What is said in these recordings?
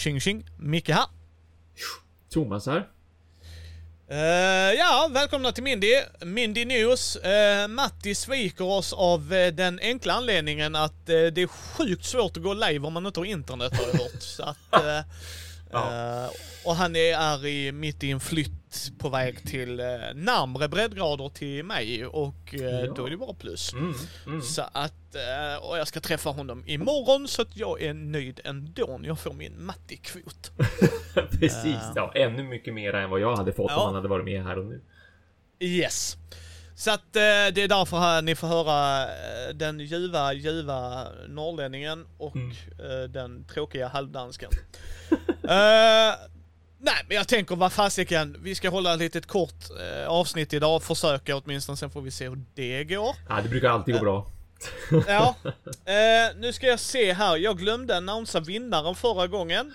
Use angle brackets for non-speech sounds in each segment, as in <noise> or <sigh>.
Tjing tjing, Micke här. Thomas här. Uh, ja, välkomna till Mindy. Mindy News. Uh, Matti sviker oss av uh, den enkla anledningen att det är sjukt svårt att gå live om man inte har internet har jag hört. Så att, <laughs> ja. och han är, är i, mitt i en flytt på väg till eh, närmre breddgrader till mig och eh, ja. då är det bara plus. Mm, mm. Så att, eh, och jag ska träffa honom imorgon så att jag är nöjd ändå när jag får min mattekvot. <laughs> Precis, uh, ja ännu mycket mer än vad jag hade fått ja. om han hade varit med här och nu. Yes. Så att eh, det är därför här ni får höra eh, den ljuva, ljuva norrlänningen och mm. eh, den tråkiga halvdansken. <laughs> Nej, men jag tänker vad fasiken, vi ska hålla ett litet kort eh, avsnitt idag, försöka åtminstone, sen får vi se hur det går. Ja, det brukar alltid gå eh, bra. ja. <laughs> Eh, nu ska jag se här, jag glömde annonsa vinnaren förra gången.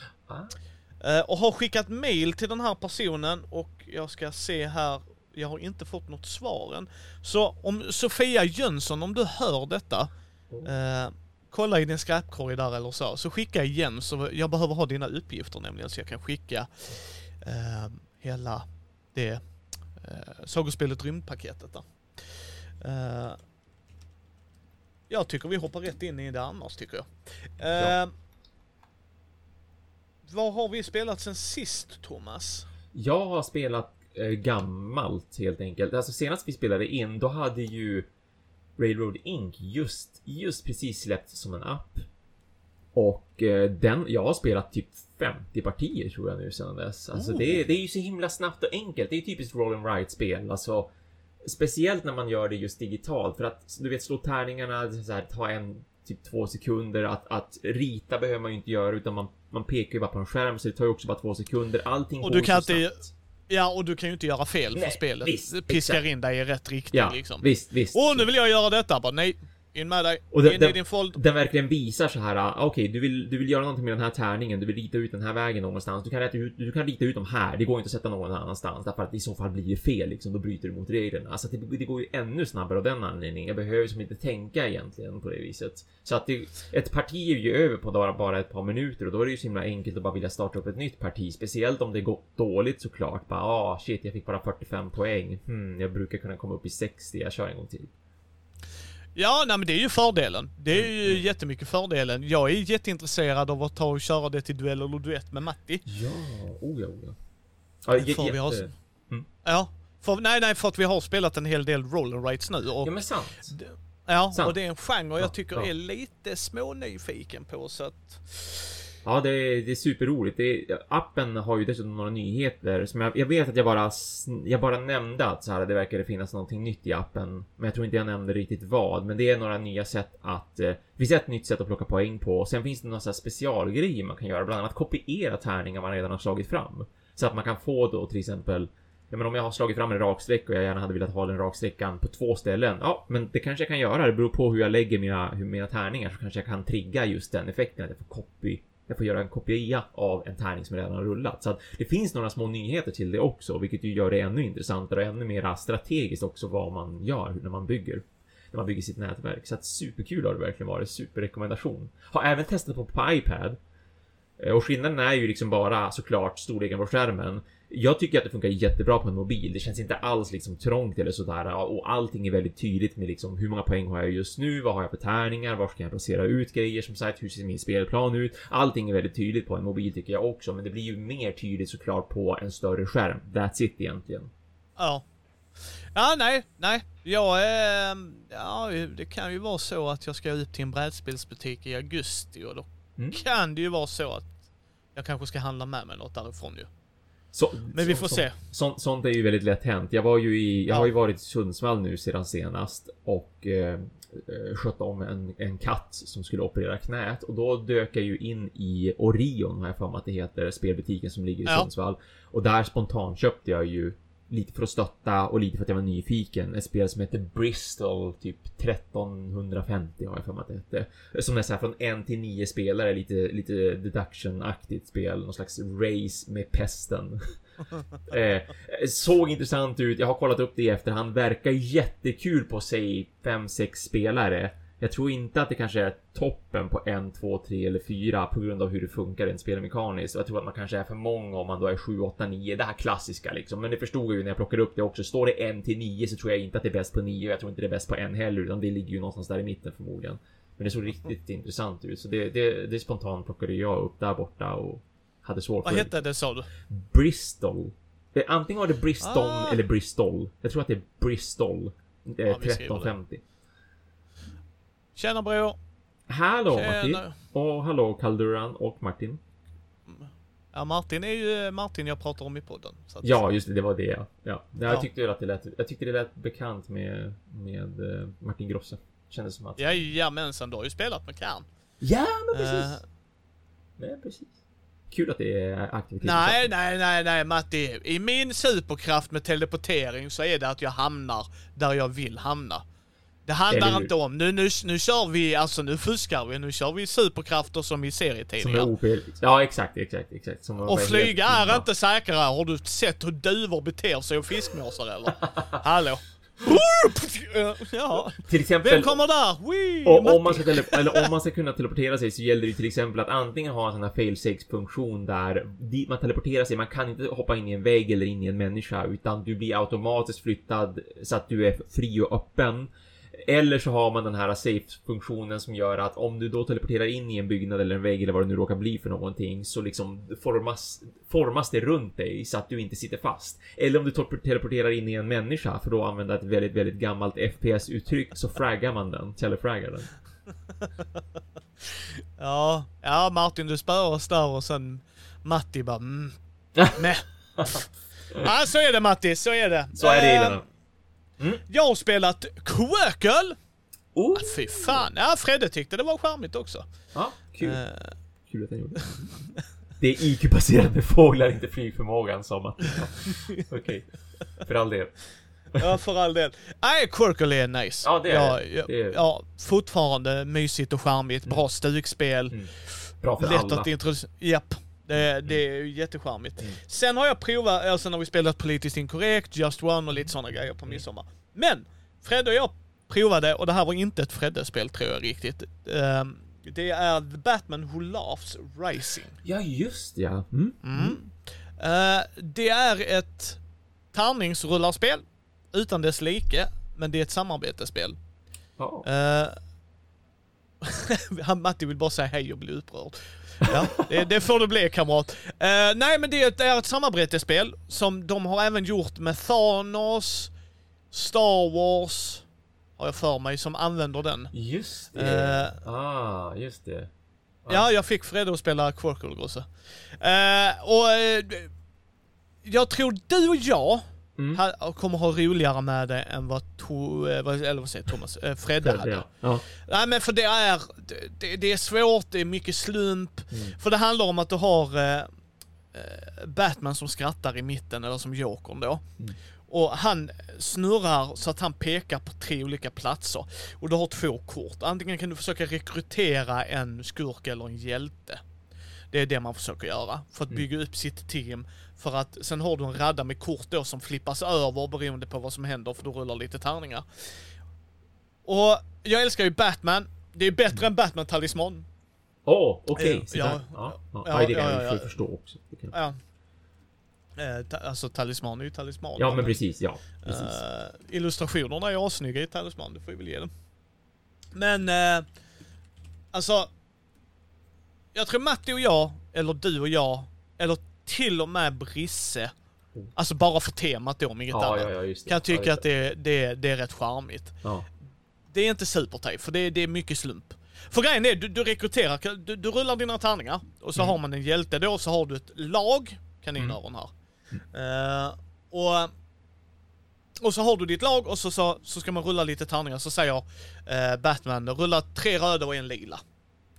Eh, och har skickat mail till den här personen och jag ska se här, jag har inte fått något svar än. Så om Sofia Jönsson, om du hör detta, eh, kolla i din skräpkorg där eller så, så skicka igen så jag behöver ha dina uppgifter nämligen så jag kan skicka eh, hela det eh, sagospelet rymdpaketet där. Eh, jag tycker vi hoppar rätt in i det annars tycker jag. Eh, ja. Vad har vi spelat sen sist Thomas? Jag har spelat eh, gammalt helt enkelt. Alltså senast vi spelade in, då hade ju Railroad Inc. just, just precis släppt som en app. Och eh, den, jag har spelat typ 50 partier tror jag nu sedan dess. Alltså oh. det, det är ju så himla snabbt och enkelt. Det är typiskt roll and write spel. Alltså Speciellt när man gör det just digitalt för att du vet slå tärningarna, så här, ta en typ två sekunder. Att, att rita behöver man ju inte göra utan man, man pekar ju bara på en skärm så det tar ju också bara två sekunder. Allting och går du kan så inte, snabbt. Ja, och du kan ju inte göra fel nej, för spelet. Visst, piskar exakt. in dig i rätt riktning ja, liksom. Visst, visst. Åh, nu vill jag göra detta. Bara nej, in med dig. Och den, in den, i din fold. Den verkligen visar så här, ah, okej, okay, du, vill, du vill göra någonting med den här tärningen, du vill rita ut den här vägen någonstans. Du kan, rita ut, du kan rita ut dem här, det går inte att sätta någon annanstans. Därför att i så fall blir det fel, liksom. Då bryter du mot reglerna. Alltså det, det går ju ännu snabbare av den anledningen. Jag behöver som inte tänka egentligen på det viset. Så att det, ett parti är ju över på bara, bara ett par minuter och då är det ju så himla enkelt att bara vilja starta upp ett nytt parti. Speciellt om det går dåligt såklart. Bara, ah shit, jag fick bara 45 poäng. Hmm, jag brukar kunna komma upp i 60, jag kör en gång till. Ja, nej men det är ju fördelen. Det är ju mm. jättemycket fördelen. Jag är jätteintresserad av att ta och köra det till duell eller duett med Matti. Ja, oh ja, oh ja. Ja, för vi har... Mm. Ja, för, nej, nej, för att vi har spelat en hel del roller rights nu och... Ja, men sant. Ja, sant. och det är en genre jag tycker ja, ja. är lite smånyfiken på så att... Ja, det är, det är superroligt. Det är, appen har ju dessutom några nyheter som jag, jag vet att jag bara, jag bara nämnde att så här, det verkade finnas någonting nytt i appen. Men jag tror inte jag nämnde riktigt vad. Men det är några nya sätt att, eh, det finns ett nytt sätt att plocka poäng på. Och sen finns det några så här specialgrejer man kan göra. Bland annat kopiera tärningar man redan har slagit fram. Så att man kan få då till exempel Ja, men om jag har slagit fram en raksträck och jag gärna hade velat ha den raksträckan på två ställen. Ja, men det kanske jag kan göra. Det beror på hur jag lägger mina, hur mina tärningar så kanske jag kan trigga just den effekten att jag får copy jag får göra en kopia av en tärning som redan har rullat. Så att det finns några små nyheter till det också, vilket ju gör det ännu intressantare och ännu mer strategiskt också vad man gör när man bygger. När man bygger sitt nätverk. Så att superkul har det verkligen varit. Superrekommendation. Har även testat på, på iPad. Eh, och skillnaden är ju liksom bara såklart storleken på skärmen. Jag tycker att det funkar jättebra på en mobil. Det känns inte alls liksom trångt eller sådär och allting är väldigt tydligt med liksom hur många poäng har jag just nu? Vad har jag för tärningar? Var ska jag placera ut grejer? Som sagt, hur ser min spelplan ut? Allting är väldigt tydligt på en mobil tycker jag också, men det blir ju mer tydligt såklart på en större skärm. That's it egentligen. Ja. Ja, nej, nej. Jag eh, ja, det kan ju vara så att jag ska ut till en brädspelsbutik i augusti och då mm. kan det ju vara så att jag kanske ska handla med mig något därifrån ju. Så, Men vi får så, se. Så, sånt är ju väldigt lätt hänt. Jag var ju i, jag ja. har ju varit i Sundsvall nu sedan senast och eh, eh, skötte om en, en katt som skulle operera knät och då dök jag ju in i Orion har jag för mig att det heter, spelbutiken som ligger i ja. Sundsvall. Och där spontant köpte jag ju lite för att stötta och lite för att jag var nyfiken. Ett spel som heter Bristol, typ 1350 har jag för mig att det hette. Som är så här från en till nio spelare, lite, lite deduction-aktigt spel. Någon slags race med pesten. <laughs> eh, såg intressant ut. Jag har kollat upp det i efterhand. Verkar jättekul på sig 5-6 spelare. Jag tror inte att det kanske är toppen på en, två, tre eller fyra på grund av hur det funkar rent spelmekaniskt. Jag tror att man kanske är för många om man då är 7, 8, 9. Det här klassiska liksom. Men det förstod jag ju när jag plockade upp det också. Står det en till 9 så tror jag inte att det är bäst på 9. Jag tror inte det är bäst på en heller, utan det ligger ju någonstans där i mitten förmodligen. Men det såg riktigt intressant ut, så det, det, det spontant plockade jag upp där borta och hade svårt Vad hette det sa du? Bristol. Antingen var det Bristol Ah. eller Bristol. Jag tror att det är Bristol. Är Ja, vi skriver det. 1350. Tjena bror! Hallå Martin. Tjena! Och hallå Kalduran och Martin. Ja, Martin är ju Martin jag pratar om i podden. Att, Ja, just det, det var det ja. ja. Jag, Ja. tyckte att det lät, jag tyckte det lät bekant med, med eh, Martin Grosse. Kändes som att... Jajamensan, du har ju spelat med Kern. Ja, men precis. Eh, Men precis. Kul att det är aktivitet. nej, nej, nej, nej Matti. I min superkraft med teleportering så är det att jag hamnar där jag vill hamna. Det Eller handlar hur? inte om, nu, nu, nu kör vi, alltså nu fuskar vi, nu kör vi superkrafter som i Som är serietidningar. OP. Ja, exakt, exakt, exakt. Och flyga är helt- inte säkrare. Har du sett hur duvor beter sig och fiskmåsar eller? <laughs> Hallå? Ja. Till exempel... Vem kommer där? Wee, Och om man, ska eller om man ska kunna teleportera sig så gäller det ju till exempel att antingen ha en sån här fail funktion där dit man teleporterar sig, man kan inte hoppa in i en vägg eller in i en människa utan du blir automatiskt flyttad så att du är fri och öppen. Eller så har man den här safe-funktionen som gör att om du då teleporterar in i en byggnad eller en vägg eller vad det nu råkar bli för någonting så liksom formas, formas det runt dig så att du inte sitter fast. Eller om du tel- teleporterar in i en människa för att använda ett väldigt, väldigt gammalt FPS-uttryck så fraggar man den, telefraggar den. <laughs> Ja, ja Martin du spöar oss där och sen Matti bara mm. <laughs> Ja så är det Matti, så är det. Så är det Eh, Elena. Mm. Jag har spelat Quirkle. Oh, Fy fan, ja Fredde tyckte det var charmigt också. ja, kul. Eh, Kul att han gjorde det. Det är IQ-baserat med fåglar, inte flygförmågan som att... Ja, Okej. För all del. Ja, för all del. Nej, Quirkle är nice. Ja, det är ja, det. är- ja, fortfarande mysigt och charmigt. Bra stugspel. Mm. Bra för Lätt alla. att introducera. Japp. Det, det är ju jättecharmigt. Mm. Sen har jag provat, alltså när vi spelat politiskt inkorrekt, Just One och lite sådana grejer Mm. på midsommar. Men! Fredde och jag provade, och det här var inte ett Fredde-spel tror jag riktigt. Ehm, det är The Batman Who Laughs Rising. Ja, just ja. Mm. Mm. Eh, det är ett tärningsrullarspel utan dess like, men det är ett samarbetsspel. Ja. Uh, <laughs> Matti vill bara säga hej och bli upprörd. Ja, det, det får det bli kamrat. Eh, nej men det är, ett, är ett samarbetsspel som de har även gjort med Thanos, Star Wars, har jag för mig, som använder den. Just det. Eh. ah, just det. Ja, jag fick Fredde att spela Quirkle Grosse. Eh, och jag tror du och jag Mm. ha, kommer ha roligare med det än vad, to, eh, eller vad säger Thomas, eh, Fredde hade. Ja. ja. Nej men för det är, det, det är svårt, det är mycket slump. Mm. För det handlar om att du har eh, eh, Batman som skrattar i mitten, eller som Jokern då. Mm. Och han snurrar så att han pekar på tre olika platser. Och du har två kort. Antingen kan du försöka rekrytera en skurk eller en hjälte. Det är det man försöker göra. För att Mm. bygga upp sitt team. För att sen har du en radda med kort då som flippas över beroende på vad som händer för du rullar lite tärningar. Och jag älskar ju Batman. Det är bättre än Batman-talisman. Åh, okej. Eh, så ja. ja. Ja, Ja, ja, det kan ja, jag ja, ja, ja. förstå också. Ja. Eh, ta, alltså talisman är ju talisman. Ja, men precis. Ja, Eh, precis. illustrationerna är assnygga i talisman, det får vi väl ge dem. Men, eh, alltså. Jag tror Matti och jag, eller du och jag, eller till och med Brisse. Oh. Alltså bara för temat då, om inget Ja, annat. ja, det. Kan tycka ja, att det, det, det är rätt charmigt. Det är inte supertape, för det, det är mycket slump. För grejen är, du, du rekryterar, du, du rullar dina tärningar och så Mm. har man en hjälte då, så har du ett lag kaninöron här. Eh, och, och så har du ditt lag och så, så, så ska man rulla lite tärningar, så säger eh, Batman, rulla tre röda och en lila.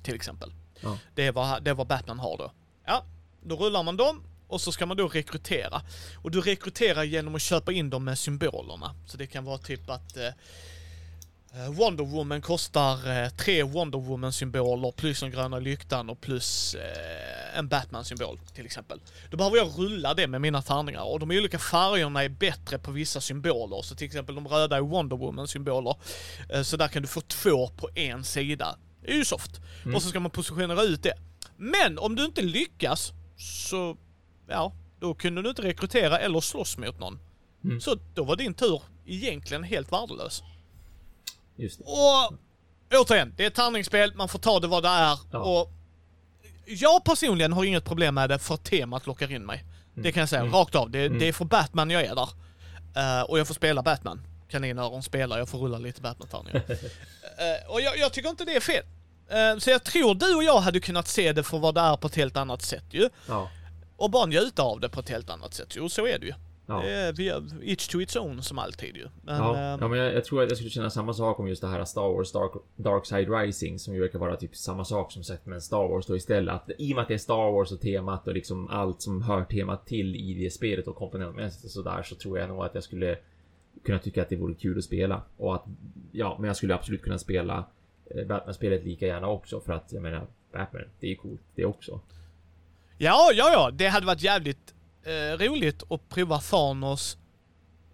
Till exempel. Ja. Det, är vad, det är vad Batman har då. Ja, då rullar man dem och så ska man då rekrytera. Och du rekryterar genom att köpa in dem med symbolerna. Så det kan vara typ att eh, eh Wonder Woman kostar eh, tre Wonder Woman-symboler plus den gröna lyktan och plus eh, en Batman-symbol till exempel. Då behöver jag rulla det med mina tärningar och de olika färgerna är bättre på vissa symboler. Så till exempel de röda är Wonder Woman-symboler. Eh, så där kan du få två på en sida. Det är ju soft. Och så ska man positionera ut det. Men om du inte lyckas så, ja, då kunde du inte rekrytera eller slåss mot någon. Mm. Så då var din tur egentligen helt värdelös. Just det. Och återigen, det är ett tärningsspel, man får ta det vad det är. Ja. Och jag personligen har inget problem med det för temat lockar in mig. Det kan jag säga rakt av. Det, det är för Batman jag är där. Eh, och jag får spela Batman. Kaninöron spelar, jag får rulla lite Batman-tärningar. <laughs> Eh, och jag, jag tycker inte det är fel. Eh, så jag tror du och jag hade kunnat se det för vad det är på ett helt annat sätt ju. Ja. Och bara njuta av det på ett helt annat sätt. Jo, så är det ju. Ja. Är via each to its own som alltid ju. Men, Ja, eh, ja men jag, jag tror att jag skulle känna samma sak om just det här Star Wars Dark, Dark Side Rising som ju verkar vara typ samma sak som sagt med Star Wars då istället. Att I och med att det är Star Wars och temat och liksom allt som hör temat till i det spelet och komponentmässigt och sådär så tror jag nog att jag skulle kunna tycka att det vore kul att spela. Och att, ja, men jag skulle absolut kunna spela Eh, Batman-spelet lika gärna också för att jag menar Batman, det är coolt det också. Ja, ja, ja. Det hade varit jävligt eh, roligt att prova Thanos,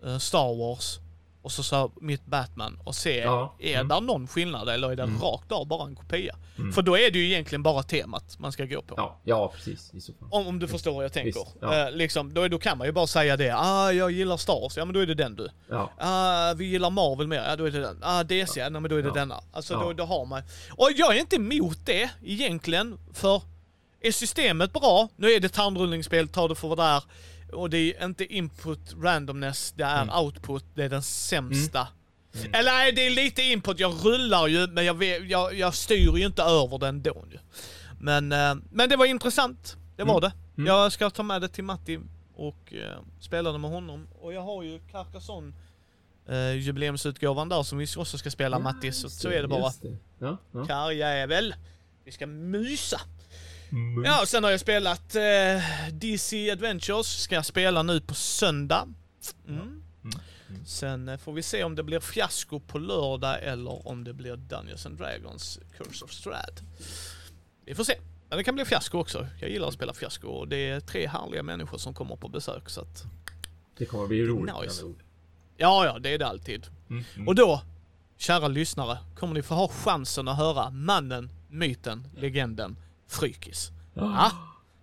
eh, Star Wars och så, så mitt Batman och se, Ja, är mm. där någon skillnad eller är det rakt av bara en kopia? För då är det ju egentligen bara temat man ska gå på. Ja, ja precis. Om, om du förstår vad jag tänker. Ja. Eh, liksom, då, då kan man ju bara säga det. Ah, jag gillar Star Wars. Ja, men då är det den du. Ja, Ah, vi gillar Marvel mer. Ja, då är det den. Ah, DC. Ja. Nej, men då är det Ja. denna. Alltså, då, då har man... Och jag är inte emot det egentligen, för är systemet bra, nu är det tandrullningsspel, ta det för vad det är. Och det är inte input randomness, det är Mm. output, det är den sämsta. Eller nej, det är lite input, jag rullar ju, men jag, jag, jag styr ju inte över den då ju. Men, eh, men det var intressant, det var Mm. det. Jag ska ta med det till Matti och eh, spela det med honom. Och jag har ju Carcassonne eh, jubileumsutgåvan där som vi också ska spela Matti, så, så är det bara. Det. Ja, ja. Karljävel. Vi ska mysa. Mm. Ja, och sen har jag spelat eh, DC Adventures. Ska jag spela nu på söndag. Mm. Sen eh, får vi se om det blir fiasko på lördag eller om det blir Dungeons and Dragons Curse of Strad. Vi får se. Men det kan bli fiasko också. Jag gillar att spela fiasko och det är tre härliga människor som kommer på besök så att... Det kommer bli roligt Nice. Ja, ja, det är det alltid. Mm, mm. Och då, kära lyssnare, kommer ni få ha chansen att höra mannen, myten, legenden, Frykis. Ja,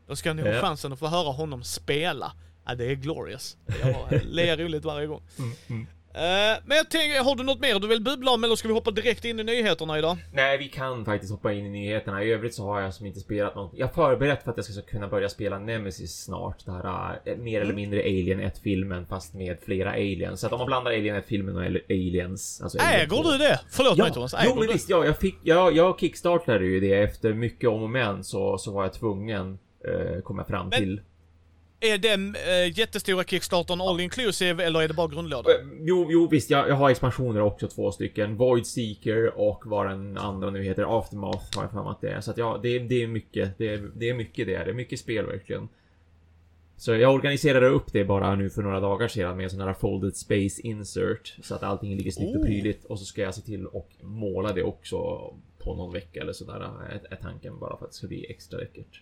då ska ni ha chansen att få höra honom spela. Ja, det är glorious. Jag ler roligt varje gång. Mm, mm. Eh, men jag tänker, har du något mer du vill bubbla om eller ska vi hoppa direkt in i nyheterna idag? Nej, vi kan faktiskt hoppa in i nyheterna. I övrigt så har jag som inte spelat något. Jag har förberett för att jag ska kunna börja spela Nemesis snart. Det här äh, mer eller mindre Alien 1-filmen fast med flera aliens. Så att om man blandar Alien 1-filmen och al- aliens. Alltså Alien Äger 2. du det? Förlåt mig Ja, Thomas, jo äger men du? visst, ja, jag fick, jag, jag kickstartade ju det efter mycket om och men så, så var jag tvungen, eh, kom jag fram Men- till. Är det äh, jättestora Kickstartern all inclusive eller är det bara grundlåda? Eh, Jo, jo visst, jag, jag har expansioner också, två stycken. Void Seeker och vad den andra nu heter, Aftermath har jag för mig att det är. Så att ja, det, är- det är mycket. Det det är mycket det. Det är mycket spel verkligen. Så jag organiserade upp det bara nu för några dagar sedan med en sån här folded space insert. Så att allting ligger snyggt och Oh. prydligt. Och så ska jag se till och måla det också på någon vecka eller sådär. Är, är tanken bara för att det ska bli extra läckert.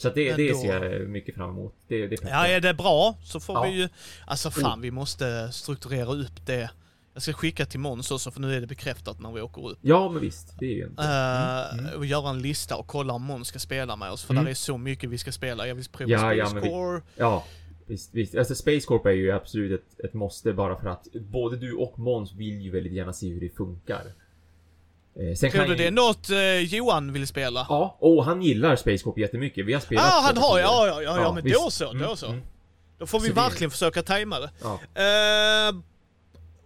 Så det, det då- ser jag mycket fram emot. Det, det är Ja, är det bra så får Ja. vi ju... Alltså fan, Oh. vi måste strukturera upp det. Jag ska skicka till Måns också för nu är det bekräftat när vi åker upp. Ja, men visst. Det är ju inte... Eh, Och göra en lista och kolla om Måns ska spela med oss för Mm. där är så mycket vi ska spela. Jag vill prova Ja, Space ja, men vi- Core. Ja, visst, visst. Alltså Space Corp är ju absolut ett, ett måste bara för att både du och Måns vill ju väldigt gärna se hur det funkar. Eh, sen Tror du jag det är något eh, Johan vill spela? Ja, och han gillar Space Corp jättemycket. Vi har spelat ah, han det har, ja, ja, ja, ja, men då visst. så, då Mm, så. mm. Då får vi Så det- verkligen försöka tajma det. Ja. Eh,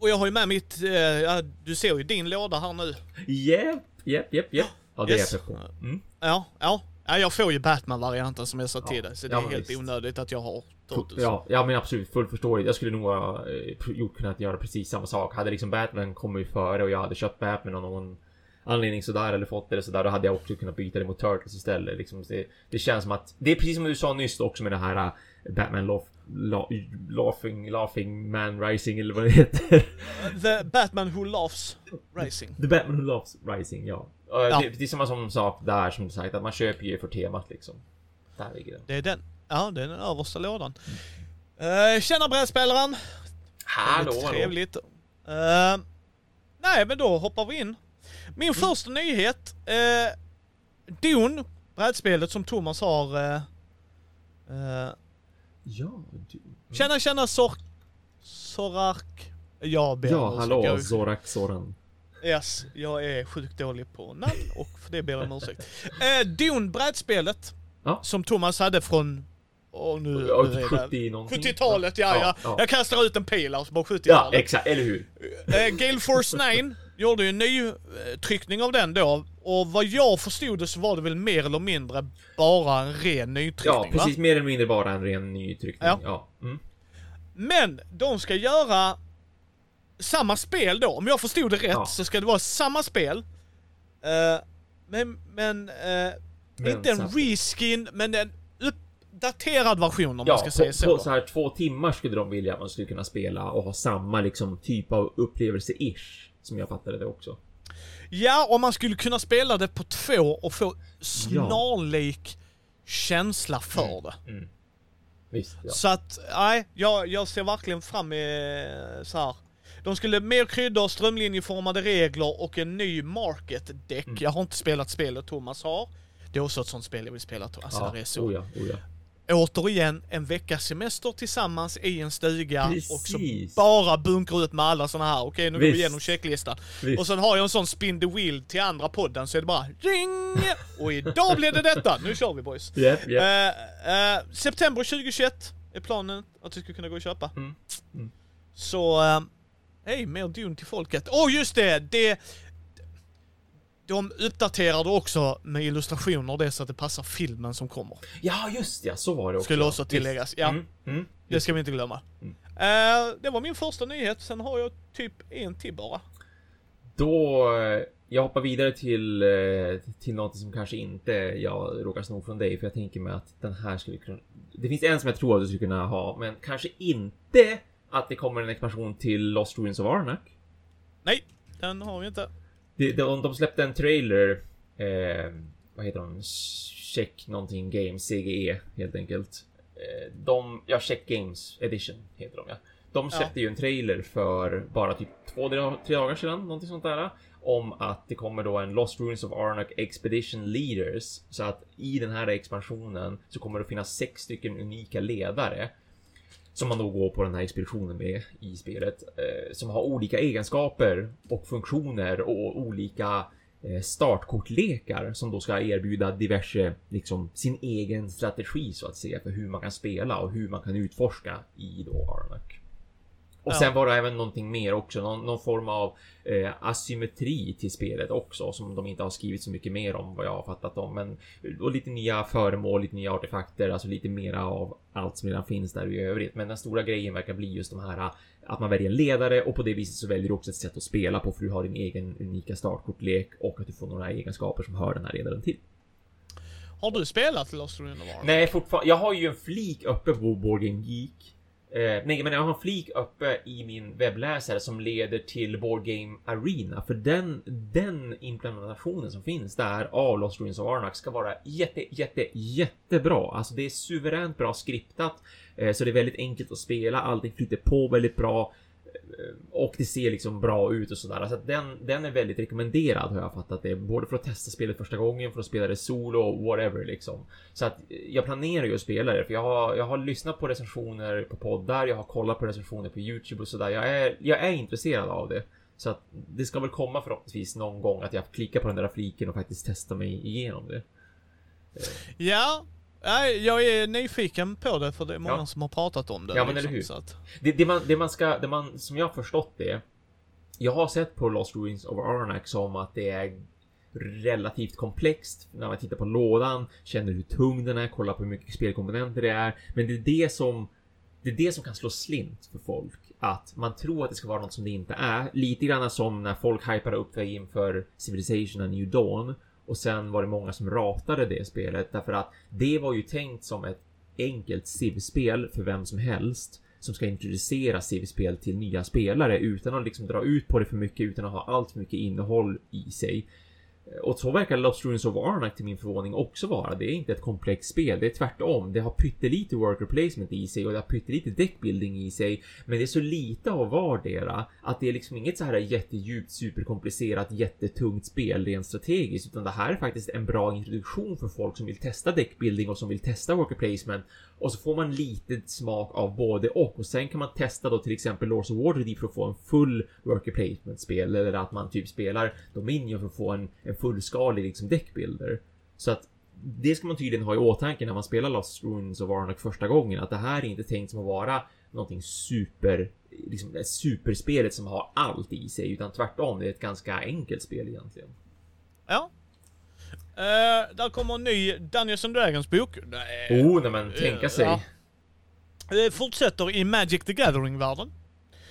och jag har ju med mitt, eh, ja, du ser ju din låda här nu. Japp, japp, japp, japp. Ja, det Yes. är på. Mm. Ja, ja. ja jag får ju Batman-varianten som jag sa till Ja, dig, så det ja, är helt visst. onödigt att jag har Totus. Ja, ja men absolut fullt förståeligt. Jag skulle nog ha eh, gjort kunnat göra precis samma sak. Hade liksom Batman kommit före och jag hade köpt Batman av någon anledning sådär eller fått det eller sådär, då hade jag också kunnat byta det mot Turtles istället. Liksom, det, det känns som att, det är precis som du sa nyss också med det här äh, Batman Laugh, la, Laughing, Laughing Man Rising eller vad det heter. The Batman Who Laughs Racing. The Batman Who Laughs Rising, ja. ja. Det, det är samma som sak där som du sagt, att man köper ju för temat liksom. Där ligger den. Det är den. Ja, det är den översta lådan. Uh, tjena brädspelaren! Hallå, hallå. Trevligt. Eh, nej, men då hoppar vi in. Min första nyhet. Uh, Dune, brädspelet som Thomas har... Uh, uh, Ja, du. tjena, tjena Sor... Sorark. Jag ber Ja, om ursäkt. hallå, Jag, Zorak Soran. yes, jag är sjukt dålig på namn och för det ber jag om ursäkt. Uh, Dune, brädspelet. Ja. Som Thomas hade från... Och nu... Ja, nu är det- 70 någonting. 70-talet, ja, ja, Ja, Jag kastar ut en pil här, så bara Ja, 70-talet. exakt, eller hur? Eh, Gale Force 9 gjorde ju en ny eh, tryckning av den då. Och vad jag förstod det så var det väl mer eller mindre bara en ren nytryckning Ja, precis. va? Mer eller mindre bara en ren nytryckning. Ja. Ja. ja. Mm. Men de ska göra samma spel då. Om jag förstod det rätt Ja. så ska det vara samma spel. Eh, men, men, eh, Men inte en reskin, men en uppdaterad version om man Ja, ska på, säga så. på så här två timmar skulle de vilja att man skulle kunna spela och ha samma liksom typ av upplevelse-ish. Som jag fattade det också. Ja, om man skulle kunna spela det på två och få snarlik känsla för det. Mm. Visst, ja. Så att, nej, jag, jag ser verkligen fram emot så här. De skulle mer kryddor, strömlinjeformade regler och en ny market deck. Mm. Jag har inte spelat spelet Thomas har. Det är också ett sånt spel jag vill spela. Alltså ja. det är så. Oh ja, oh ja. Återigen, en veckas semester tillsammans i en stuga och så Precis. bara bunkra ut med alla såna här. Okej, nu går vi Visst. igenom checklistan. Visst. Och sen har jag en sån spin the wheel till andra podden så är det bara ring! Och idag blev det detta! Nu kör vi boys! Japp, japp. Eh, eh, september 2021 är planen att vi ska kunna gå och köpa. Mm, mm. Så, uh, hej, mer Dune till folket. Åh oh, just det! det de uppdaterade också med illustrationer det så att det passar filmen som kommer. Ja, just ja. Så var det också. Skulle också tilläggas, ja. Mm, mm. Det ska vi inte glömma. Mm. Eh, det var min första nyhet, sen har jag typ en till bara. Då, eh, jag hoppar vidare till, eh, till något som kanske inte jag råkar sno från dig, för jag tänker mig att den här skulle kunna... Det finns en som jag tror att du skulle kunna ha, men kanske inte att det kommer en expansion till Lost Ruins of Arnak. Nej, den har vi inte. De, de, de släppte en trailer, eh, vad heter de? Check någonting Games, CGE helt enkelt. Eh, de, ja, Check Games Edition heter de ja. De släppte ju en trailer för bara typ två, tre dagar sedan, någonting sånt där. Om att det kommer då en Lost Ruins of Arnak Expedition Leaders. Så att i den här expansionen så kommer det finnas sex stycken unika ledare. Som man då går på den här expeditionen med i spelet. Eh, som har olika egenskaper och funktioner och olika eh, startkortlekar som då ska erbjuda diverse, liksom sin egen strategi så att säga för hur man kan spela och hur man kan utforska i då Arnak. Och Ja. sen var det även någonting mer också, någon, någon form av eh, asymmetri till spelet också som de inte har skrivit så mycket mer om vad jag har fattat om. Men och lite nya föremål, lite nya artefakter, alltså lite mera av allt som redan finns där i övrigt. Men den stora grejen verkar bli just de här att man väljer en ledare och på det viset så väljer du också ett sätt att spela på för du har din egen unika startkortlek och att du får några egenskaper som hör den här ledaren till. Har du spelat Lost Ark? Nej, fortfarande. Jag har ju en flik uppe på Board Game Geek. Eh, nej, men jag har en flik uppe i min webbläsare som leder till Board Game Arena. För den, den implementationen som finns där av Lost Ruins of Arnak ska vara jätte, jätte, jättebra. Alltså det är suveränt bra skriptat. Eh, så det är väldigt enkelt att spela. Allting flyter på väldigt bra. Eh, och det ser liksom bra ut och sådär. Så att den, den är väldigt rekommenderad har jag fattat det. Både för att testa spelet första gången, för att spela det solo, och whatever liksom. Så att eh, jag planerar ju att spela det, för jag har, jag har lyssnat på recensioner på poddar, jag har kollat på recensioner på YouTube och sådär. Jag är, jag är intresserad av det. Så att det ska väl komma förhoppningsvis någon gång att jag klickar på den där fliken och faktiskt testar mig igenom det. Eh. Ja, nej, jag är nyfiken på det för det är många Ja. som har pratat om det. Ja, men eller hur? Så att, Det, det, man, det man ska, det man, som jag har förstått det. Jag har sett på Lost Ruins of Arnak som att det är relativt komplext. När man tittar på lådan, känner hur tung den är, kollar på hur mycket spelkomponenter det är. Men det är det som, det är det som kan slå slint för folk. att man tror att det ska vara något som det inte är. Lite grann som när folk hypade upp det inför Civilization A New Dawn. Och sen var det många som ratade det spelet därför att det var ju tänkt som ett enkelt SIV-spel för vem som helst som ska introducera SIV-spel till nya spelare utan att liksom dra ut på det för mycket, utan att ha allt för mycket innehåll i sig. Eh, och så verkar Lost Ruins of Arnak till min förvåning också vara. Det är inte ett komplext spel, det är tvärtom. Det har pyttelite worker placement i sig och det har pyttelite deckbuilding i sig. Men det är så lite av vardera att det är liksom inget så här jättedjupt, superkomplicerat, jättetungt spel rent strategiskt. Utan det här är faktiskt en bra introduktion för folk som vill testa deckbuilding och som vill testa worker placement. Och så får man lite smak av både och. Och sen kan man testa då till exempel Lords of Waterdeep för att få en full worker placement spel. Eller att man typ spelar Dominion för att få en, en fullskalig liksom deckbuilder. Så att det ska man tydligen ha i åtanke när man spelar Lost Ruins of Arnak första gången. Att det här är inte tänkt som att vara någonting super, liksom det superspelet som har allt i sig. Utan tvärtom, det är ett ganska enkelt spel egentligen. Ja. Uh, där kommer en ny Dungeons and Dragons bok. Uh, oh, när man tänka sig. Ja. Det fortsätter i Magic the Gathering-världen.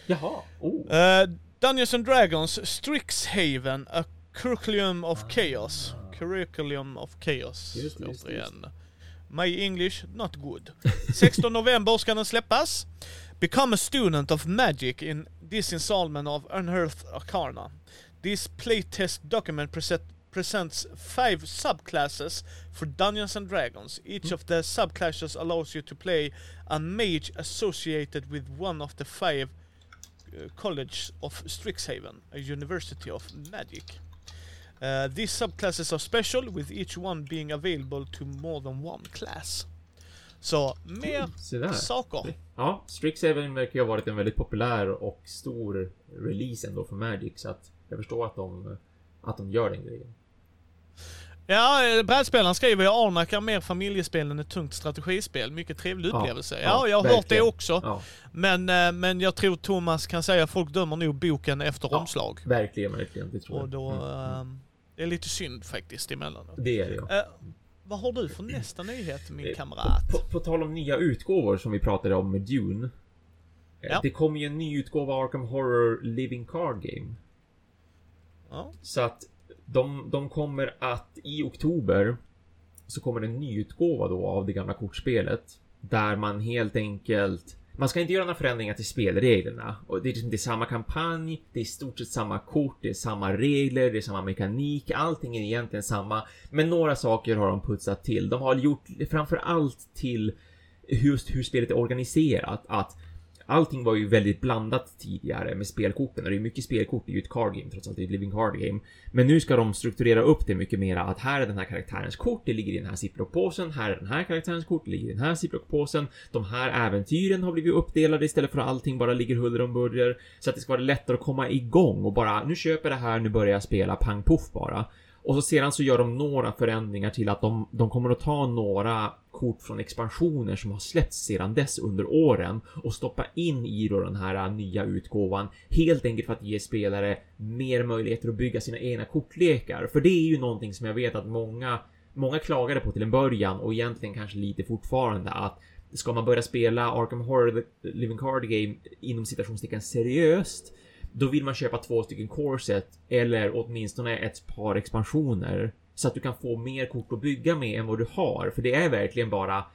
Jaha, oh. Uh, Dungeons and Dragons Strixhaven, A Curriculum of Chaos. Curriculum of Chaos. Just, just, just. My English, not good. <laughs> 16 november ska den släppas. Become a student of magic in this installment of Unearthed Arcana. This playtest document present, presents five subclasses for Dungeons and Dragons. Each mm. of the subclasses allows you to play a mage associated with one of the five uh, College of Strixhaven, a university of magic. Uh, these subclasses are special with each one being available to more than one class. Så, mer mm, saker. Ja, Strixhaven verkar ju ha varit en väldigt populär och stor release ändå för Magic, så att jag förstår att de, att de gör den grejen. Ja, eh, brädspelaren skriver Arnak är mer familjespel än ett tungt strategispel. Mycket trevlig upplevelse. Ja, ja jag har verkligen. hört det också. Ja. Men, eh, men jag tror Thomas kan säga att folk dömer nog boken efter ja, omslag. Verkligen, verkligen. Det tror jag. Och då, mm. äh, det är lite synd faktiskt emellanåt. Det är det ja. Äh, vad har du för nästa nyhet min kamrat? På, på, på, tal om nya utgåvor som vi pratade om med Dune. Ja. Det kommer ju en ny utgåva av Arkham Horror Living Card Game. Ja. Så att de, de kommer att i oktober så kommer en nyutgåva då av det gamla kortspelet. Där man helt enkelt man ska inte göra några förändringar till spelreglerna. Och det är liksom det är samma kampanj, det är i stort sett samma kort, det är samma regler, det är samma mekanik, allting är egentligen samma. Men några saker har de putsat till. De har gjort framför allt till just hur spelet är organiserat. Att allting var ju väldigt blandat tidigare med spelkorten och det är mycket spelkort i ett card game trots att det är ett living card game. Men nu ska de strukturera upp det mycket mera att här är den här karaktärens kort, det ligger i den här ziplockpåsen, här är den här karaktärens kort, det ligger i den här ziplockpåsen. De här äventyren har blivit uppdelade istället för att allting bara ligger huller om buller. Så att det ska vara lättare att komma igång och bara nu köper jag det här, nu börjar jag spela pang poff bara. Och så sedan så gör de några förändringar till att de, de kommer att ta några kort från expansioner som har släppts sedan dess under åren och stoppa in i då den här nya utgåvan. Helt enkelt för att ge spelare mer möjligheter att bygga sina egna kortlekar. För det är ju någonting som jag vet att många, många klagade på till en början och egentligen kanske lite fortfarande att ska man börja spela Arkham Horror Living Card Game inom citationstecken seriöst då vill man köpa två stycken corset eller åtminstone ett par expansioner så att du kan få mer kort att bygga med än vad du har. För det är verkligen bara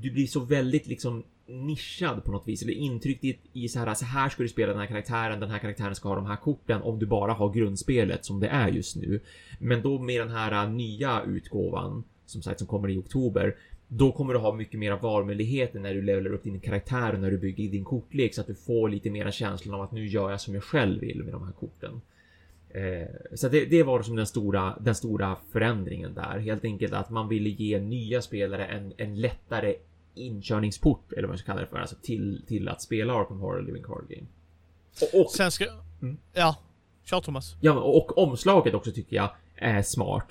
du blir så väldigt liksom nischad på något vis eller intryckt i, i så här så här ska du spela den här karaktären. Den här karaktären ska ha de här korten om du bara har grundspelet som det är just nu. Men då med den här äh, nya utgåvan som sagt som kommer i oktober då kommer du ha mycket mera valmöjligheter när du levelar upp din karaktär och när du bygger din kortlek så att du får lite mera känslan av att nu gör jag som jag själv vill med de här korten. Eh, så det, det, var som den stora, den stora förändringen där. Helt enkelt att man ville ge nya spelare en, en lättare inkörningsport, eller vad man ska kalla det för, alltså till, till att spela Arkham Horror Living Card Game. Och, och Sen ska... Mm. Ja, kör Thomas. Ja, och omslaget också tycker jag är smart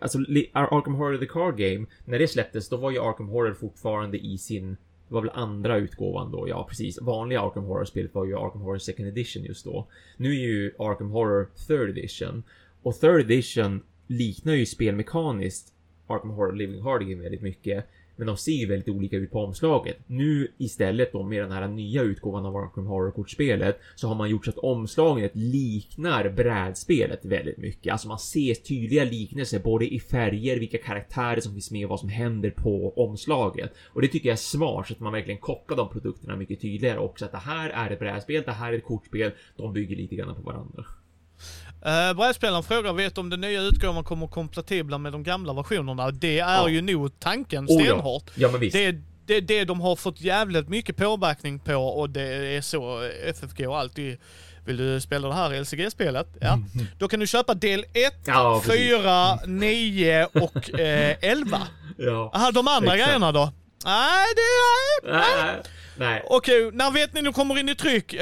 alltså Arkham Horror The Card Game, när det släpptes, då var ju Arkham Horror fortfarande i sin det var väl andra utgåvan då, ja precis. Vanliga Arkham Horror-spelet var ju Arkham Horror Second Edition just då. Nu är ju Arkham Horror Third Edition. Och Third Edition liknar ju spelmekaniskt Arkham Horror Living Hard Game väldigt mycket. Men de ser ju väldigt olika ut på omslaget. Nu istället då med den här nya utgåvan av Arkham Horror-kortspelet så har man gjort så att omslaget liknar brädspelet väldigt mycket. Alltså man ser tydliga liknelser både i färger, vilka karaktärer som finns med och vad som händer på omslaget. Och det tycker jag är smart så att man verkligen kopplar de produkterna mycket tydligare också. Att det här är ett brädspel, det här är ett kortspel. De bygger lite grann på varandra. Uh, Brädspelaren frågar, vet om den nya utgåvan kommer kompatibla med de gamla versionerna? Det är ja. ju nog tanken stenhårt. Oh, ja. ja, visst. Det, det, det de har fått jävligt mycket påverkning på och det är så FFG och alltid vill du spela det här LCG-spelet? Ja. Mm. Då kan du köpa del 1, ja, 4, 9 och eh, 11. Ja. Aha, de andra Exakt. grejerna då? Nej, det är... Nej. Nej. Okej, när vet ni nu kommer in i tryck? Uh,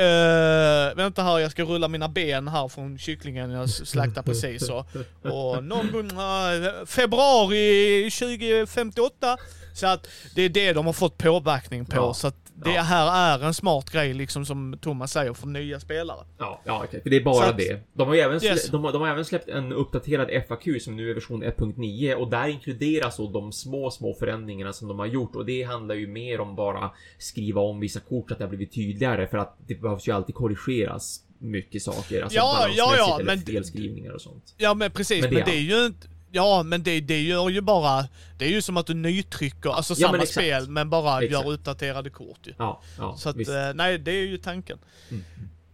vänta här, jag ska rulla mina ben här från kycklingen jag slaktade precis. Och, och någon gång uh, februari 2058. Så att det är det de har fått påverkning på. Ja. Så att det ja. här är en smart grej liksom som Thomas säger för nya spelare. Ja, ja okay. det är bara att, det. De har, även yes. de, har, de har även släppt en uppdaterad FAQ som nu är version 1.9 och där inkluderas då de små, små förändringarna som de har gjort och det handlar ju mer om bara skriva om vissa kort så att det har blivit tydligare för att det behövs ju alltid korrigeras mycket saker. Alltså ja, ja, ja, men felskrivningar och sånt. Ja, men precis, men det, men det är ju inte Ja, men det, det gör ju bara... Det är ju som att du nytrycker, alltså ja, samma men spel, men bara exakt. gör uppdaterade kort ju. Ja, ja, Så att, visst. Eh, nej, det är ju tanken. Mm.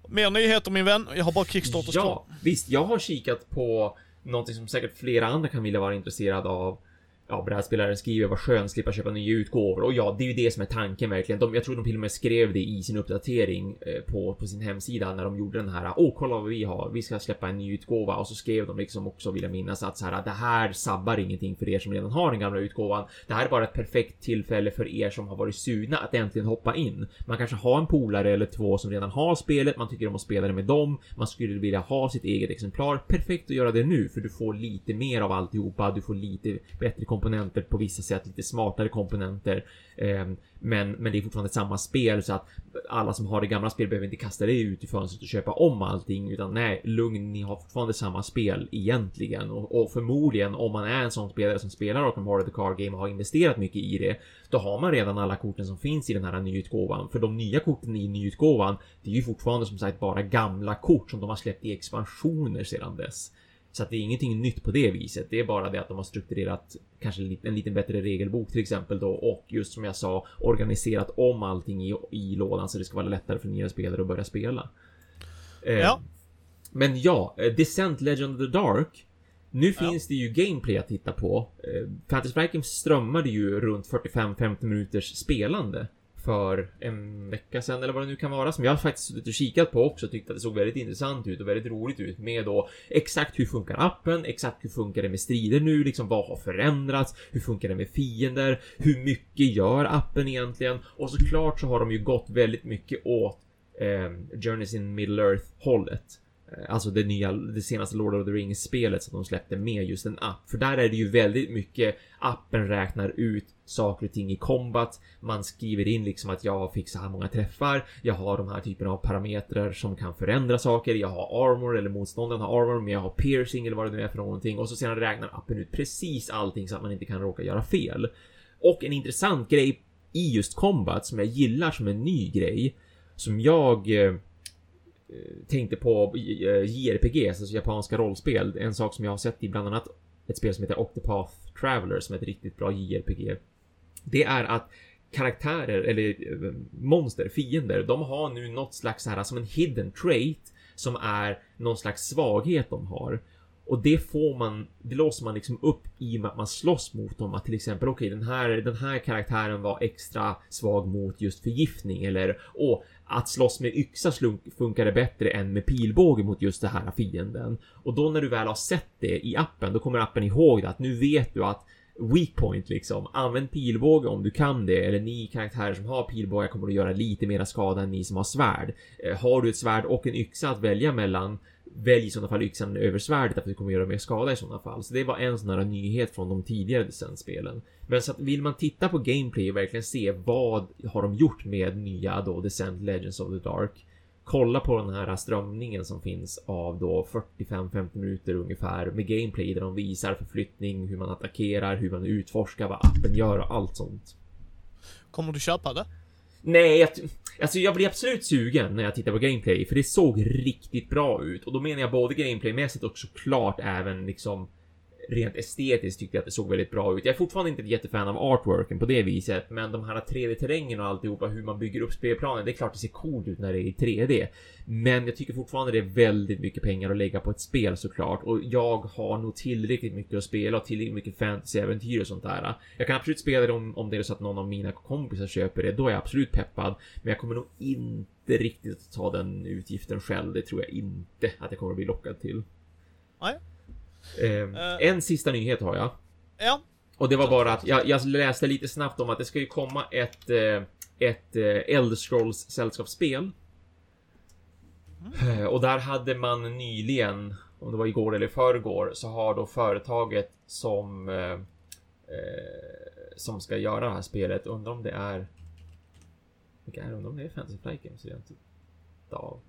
Mer nyheter min vän, jag har bara Kickstarters ja, kvar. Visst, jag har kikat på någonting som säkert flera andra kan vilja vara intresserade av ja, brädspelaren skriver vad skönt slippa köpa nya utgåvor och ja, det är ju det som är tanken verkligen. De, jag tror de till och med skrev det i sin uppdatering eh, på, på sin hemsida när de gjorde den här. Åh, kolla vad vi har. Vi ska släppa en ny utgåva och så skrev de liksom också vill jag minnas att så här. Det här sabbar ingenting för er som redan har den gamla utgåvan. Det här är bara ett perfekt tillfälle för er som har varit sugna att äntligen hoppa in. Man kanske har en polare eller två som redan har spelet. Man tycker om att spela det med dem. Man skulle vilja ha sitt eget exemplar. Perfekt att göra det nu för du får lite mer av alltihopa. Du får lite bättre komponenter på vissa sätt, lite smartare komponenter. Ehm, men, men det är fortfarande samma spel så att alla som har det gamla spelet behöver inte kasta det ut i fönstret och köpa om allting utan nej, lugn, ni har fortfarande samma spel egentligen och, och förmodligen om man är en sån spelare som spelar Arkham Horror the Card Game och har investerat mycket i det, då har man redan alla korten som finns i den här nyutgåvan. För de nya korten i nyutgåvan, det är ju fortfarande som sagt bara gamla kort som de har släppt i expansioner sedan dess. Så att det är ingenting nytt på det viset. Det är bara det att de har strukturerat kanske en liten bättre regelbok till exempel då och just som jag sa organiserat om allting i, i lådan så det ska vara lättare för nya spelare att börja spela. Eh, ja. Men ja, eh, Descent Legend of the Dark. Nu ja. finns det ju gameplay att titta på. Eh, Fantasy Striking strömmade ju runt 45-50 minuters spelande för en vecka sedan eller vad det nu kan vara som jag faktiskt suttit och kikat på också tyckte att det såg väldigt intressant ut och väldigt roligt ut med då exakt hur funkar appen, exakt hur funkar det med strider nu, liksom vad har förändrats, hur funkar det med fiender, hur mycket gör appen egentligen och såklart så har de ju gått väldigt mycket åt eh, Journeys in Middle Earth hållet. Eh, alltså det nya, det senaste Lord of the Rings spelet som de släppte med just en app. För där är det ju väldigt mycket appen räknar ut saker och ting i combat. Man skriver in liksom att jag fick så här många träffar. Jag har de här typerna av parametrar som kan förändra saker. Jag har armor eller motståndaren har armor, men jag har piercing eller vad det nu är för någonting och så sedan räknar appen ut precis allting så att man inte kan råka göra fel. Och en intressant grej i just combat som jag gillar som en ny grej som jag eh, Eh, tänkte på eh, JRPG, alltså japanska rollspel. En sak som jag har sett i bland annat ett spel som heter Octopath Traveler som är ett riktigt bra JRPG. Det är att karaktärer eller eh, monster, fiender, de har nu något slags så här som en hidden trait som är någon slags svaghet de har. Och det får man, det låser man liksom upp i och med att man slåss mot dem. Att till exempel, okej, okay, den här, den här karaktären var extra svag mot just förgiftning eller, åh, att slåss med yxa funkade bättre än med pilbåge mot just den här fienden. Och då när du väl har sett det i appen, då kommer appen ihåg det att nu vet du att weak point liksom. Använd pilbåge om du kan det. Eller ni karaktärer som har pilbåge kommer att göra lite mera skada än ni som har svärd. Eh, har du ett svärd och en yxa att välja mellan Välj i sådana fall yxan över svärdet för att du kommer göra mer skada i sådana fall. Så det var en sån här nyhet från de tidigare Descent-spelen. Men så att vill man titta på gameplay och verkligen se vad har de gjort med nya då Descent Legends of the Dark kolla på den här strömningen som finns av då 45-50 minuter ungefär med gameplay där de visar förflyttning, hur man attackerar, hur man utforskar, vad appen gör och allt sånt. Kommer du köpa det? Nej, jag, alltså jag blir absolut sugen när jag tittar på gameplay för det såg riktigt bra ut. Och då menar jag både gameplaymässigt och såklart även liksom rent estetiskt tyckte jag att det såg väldigt bra ut. Jag är fortfarande inte ett jättefan av artworken på det viset, men de här 3D-terrängen och alltihopa, hur man bygger upp spelplanen, det är klart det ser coolt ut när det är i 3D. Men jag tycker fortfarande det är väldigt mycket pengar att lägga på ett spel såklart och jag har nog tillräckligt mycket att spela och tillräckligt mycket fantasy-äventyr och sånt där. Jag kan absolut spela det om, om det är så att någon av mina kompisar köper det, då är jag absolut peppad. Men jag kommer nog inte riktigt att ta den utgiften själv. Det tror jag inte att jag kommer att bli lockad till. Nej. Eh, en sista nyhet har jag. Ja. Och det var bara att jag, jag läste lite snabbt om att det ska ju komma ett, eh, ett eh, Elder Scrolls sällskapsspel. Mm. Och där hade man nyligen, om det var igår eller förrgår, så har då företaget som eh, som ska göra det här spelet, undrar om det är vilka är det? Undrar om det är Fantasy Flight Games? Ja,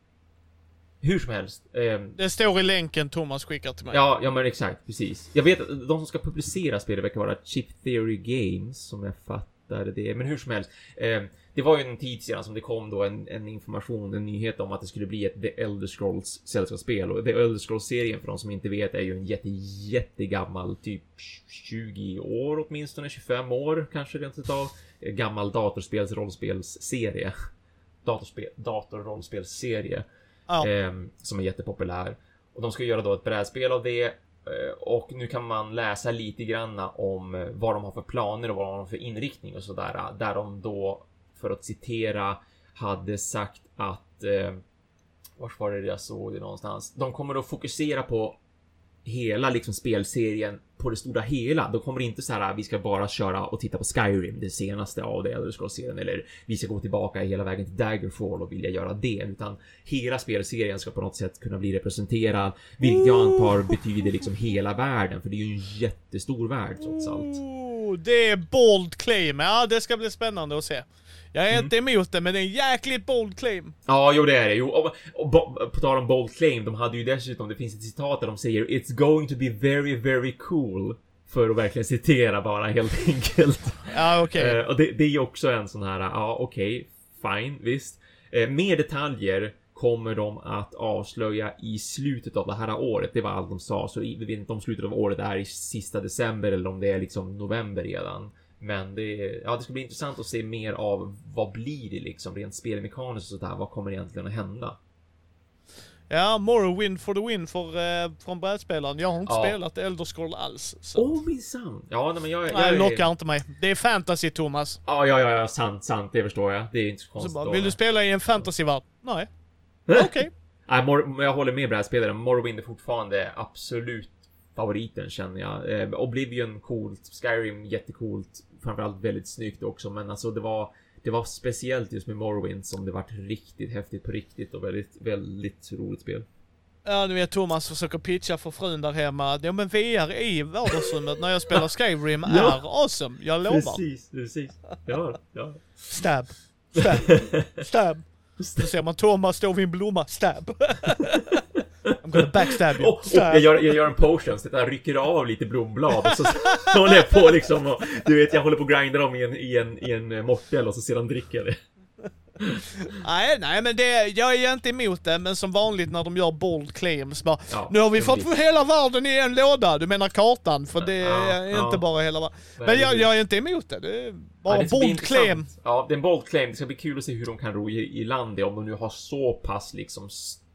hur som helst. Eh, det står i länken Thomas skickar till mig. Ja, ja men exakt, precis. Jag vet att de som ska publicera spelet verkar vara Chip Theory Games, som jag fattade det. Men hur som helst. Eh, det var ju en tid sedan som det kom då en, en, information, en nyhet om att det skulle bli ett The Elder Scrolls sällskapsspel. Och The Elder Scrolls-serien, för de som inte vet, är ju en jätte, jättegammal, typ 20 år åtminstone, 25 år kanske rent utav. Gammal datorspels rollspelsserie. Datorspel, datorrollspelsserie. Ja. Eh, som är jättepopulär. Och de ska göra då ett brädspel av det. Eh, och nu kan man läsa lite granna om eh, vad de har för planer och vad de har för inriktning och sådär. Eh, där de då, för att citera, hade sagt att eh, Vars var det jag såg det någonstans? De kommer att fokusera på hela liksom spelserien på det stora hela. Då kommer det inte så här vi ska bara köra och titta på Skyrim, det senaste av det Elder Scrolls-serien, eller vi ska gå tillbaka hela vägen till Daggerfall och vilja göra det, utan hela spelserien ska på något sätt kunna bli representerad, vilket jag antar betyder liksom hela världen, för det är ju en jättestor värld trots allt. Oh, det är bold claim, ja det ska bli spännande att se. Jag är mm. inte emot det, men det är en jäkligt bold claim. Ja, jo det är det. Jo, och, och, och, på tal om bold claim, de hade ju dessutom, det finns ett citat där de säger It's going to be very, very cool. För att verkligen citera bara helt <laughs> enkelt. Ja, okej. Okay. Uh, och det, det, är ju också en sån här, ja okej, okay, fine, visst. Uh, mer detaljer kommer de att avslöja i slutet av det här året. Det var allt de sa, så vi vet inte om slutet av året är i sista december eller om det är liksom november redan. Men det, ja, det ska bli intressant att se mer av vad blir det liksom rent spelmekaniskt och sådär. Vad kommer egentligen att hända? Ja, Morrowind for the win för, eh, från brädspelaren. Jag har inte ja. spelat Elder Scroll alls. Åh oh, minsann! Ja, nej, men jag, jag, nej, jag lockar inte mig. Det är fantasy, Thomas. Ja, ja, ja, sant, sant. Det förstår jag. Det är inte så konstigt. Så bara, vill du spela i en fantasyvärld? Nej. Okej. Okay. <laughs> nej, jag håller med brädspelaren. Morrowind är fortfarande absolut favoriten känner jag. Eh, Oblivion coolt, Skyrim jättecoolt, framförallt väldigt snyggt också, men alltså det var det var speciellt just med Morrowind som det vart riktigt häftigt på riktigt och väldigt, väldigt roligt spel. Ja, du vet Thomas försöker pitcha för frun där hemma. Ja men VR i vardagsrummet när jag spelar Skyrim ja. är awesome, jag lovar. Precis, precis. Ja, ja. Stab. <laughs> Stab. Stab. Så ser man Thomas stå vid en blomma, stab. <laughs> I'm gonna backstab you. Och, och jag, gör, jag gör en potion, så jag rycker av lite blomblad och så <laughs> håller jag på liksom och du vet jag håller på att grinda dem i en, i en, i en mortel och så sedan dricker jag det. nej, nej men det, jag är inte emot det, men som vanligt när de gör bold claims bara, ja, Nu har vi fått blir... hela världen i en låda, du menar kartan, för det ja, är ja. inte bara hela världen. Men jag, jag, är inte emot det, det är bara ja, det bold claim. Ja, det är en bold claim, det ska bli kul att se hur de kan ro i, i land det, om de nu har så pass liksom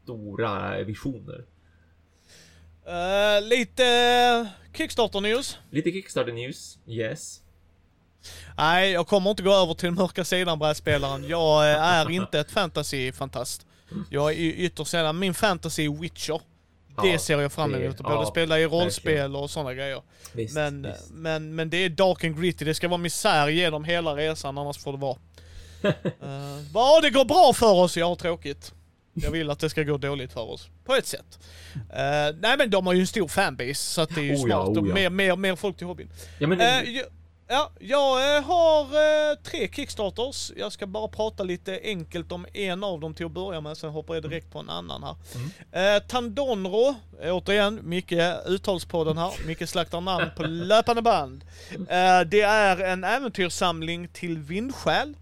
stora visioner. Uh, lite Kickstarter news. Lite Kickstarter news, yes. Nej, jag kommer inte gå över till den mörka sidan brädspelaren. Jag eh, är inte ett fantasy-fantast. Jag är ytterst sällan, min fantasy Witcher. Det ja, ser jag fram emot. Både ja, spela i rollspel och sådana grejer. Visst, men, visst. Men, men det är dark and gritty. Det ska vara misär genom hela resan, annars får det vara. uh, <laughs> ja, det går bra för oss. Jag har tråkigt. Jag vill att det ska gå dåligt för oss. På ett sätt. Uh, nej men de har ju en stor fanbase så att det är ju oh, smart. Ja, oh, ja. mer, mer, mer folk till hobbyn. Ja, men, uh, Ja, jag eh, har eh, tre Kickstarters. Jag ska bara prata lite enkelt om en av dem till att börja med, sen hoppar jag direkt på en annan här. Mm. Tandonro, återigen, Micke uttalspodden här. Micke slaktar namn på <laughs> löpande band. Det är en äventyrssamling till Vindsjäl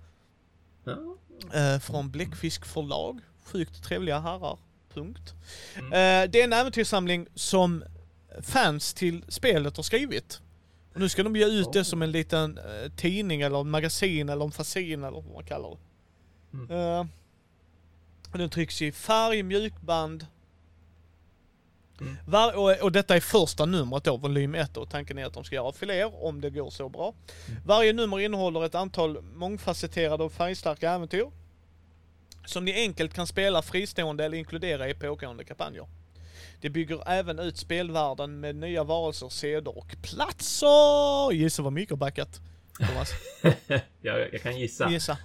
Ja. eh, från Bläckfisk förlag. Sjukt trevliga herrar. Punkt. Mm. Eh, det är en äventyrssamling som fans till spelet har skrivit. Och nu ska de ge ut det som en liten eh, tidning eller en magasin eller en fanzine eller vad man kallar det. Mm. Eh, den trycks i färg, mjukband. Mm. Var, och, och detta är första numret då, volym 1 och tanken är att de ska göra fler om det går så bra. Mm. Varje nummer innehåller ett antal mångfacetterade och färgstarka äventyr. Som ni enkelt kan spela fristående eller inkludera i pågående kampanjer. Det bygger även ut spelvärlden med nya varelser, seder och platser! Gissa vad mycket har backat? Thomas? <laughs> jag, jag kan gissa. Gissa.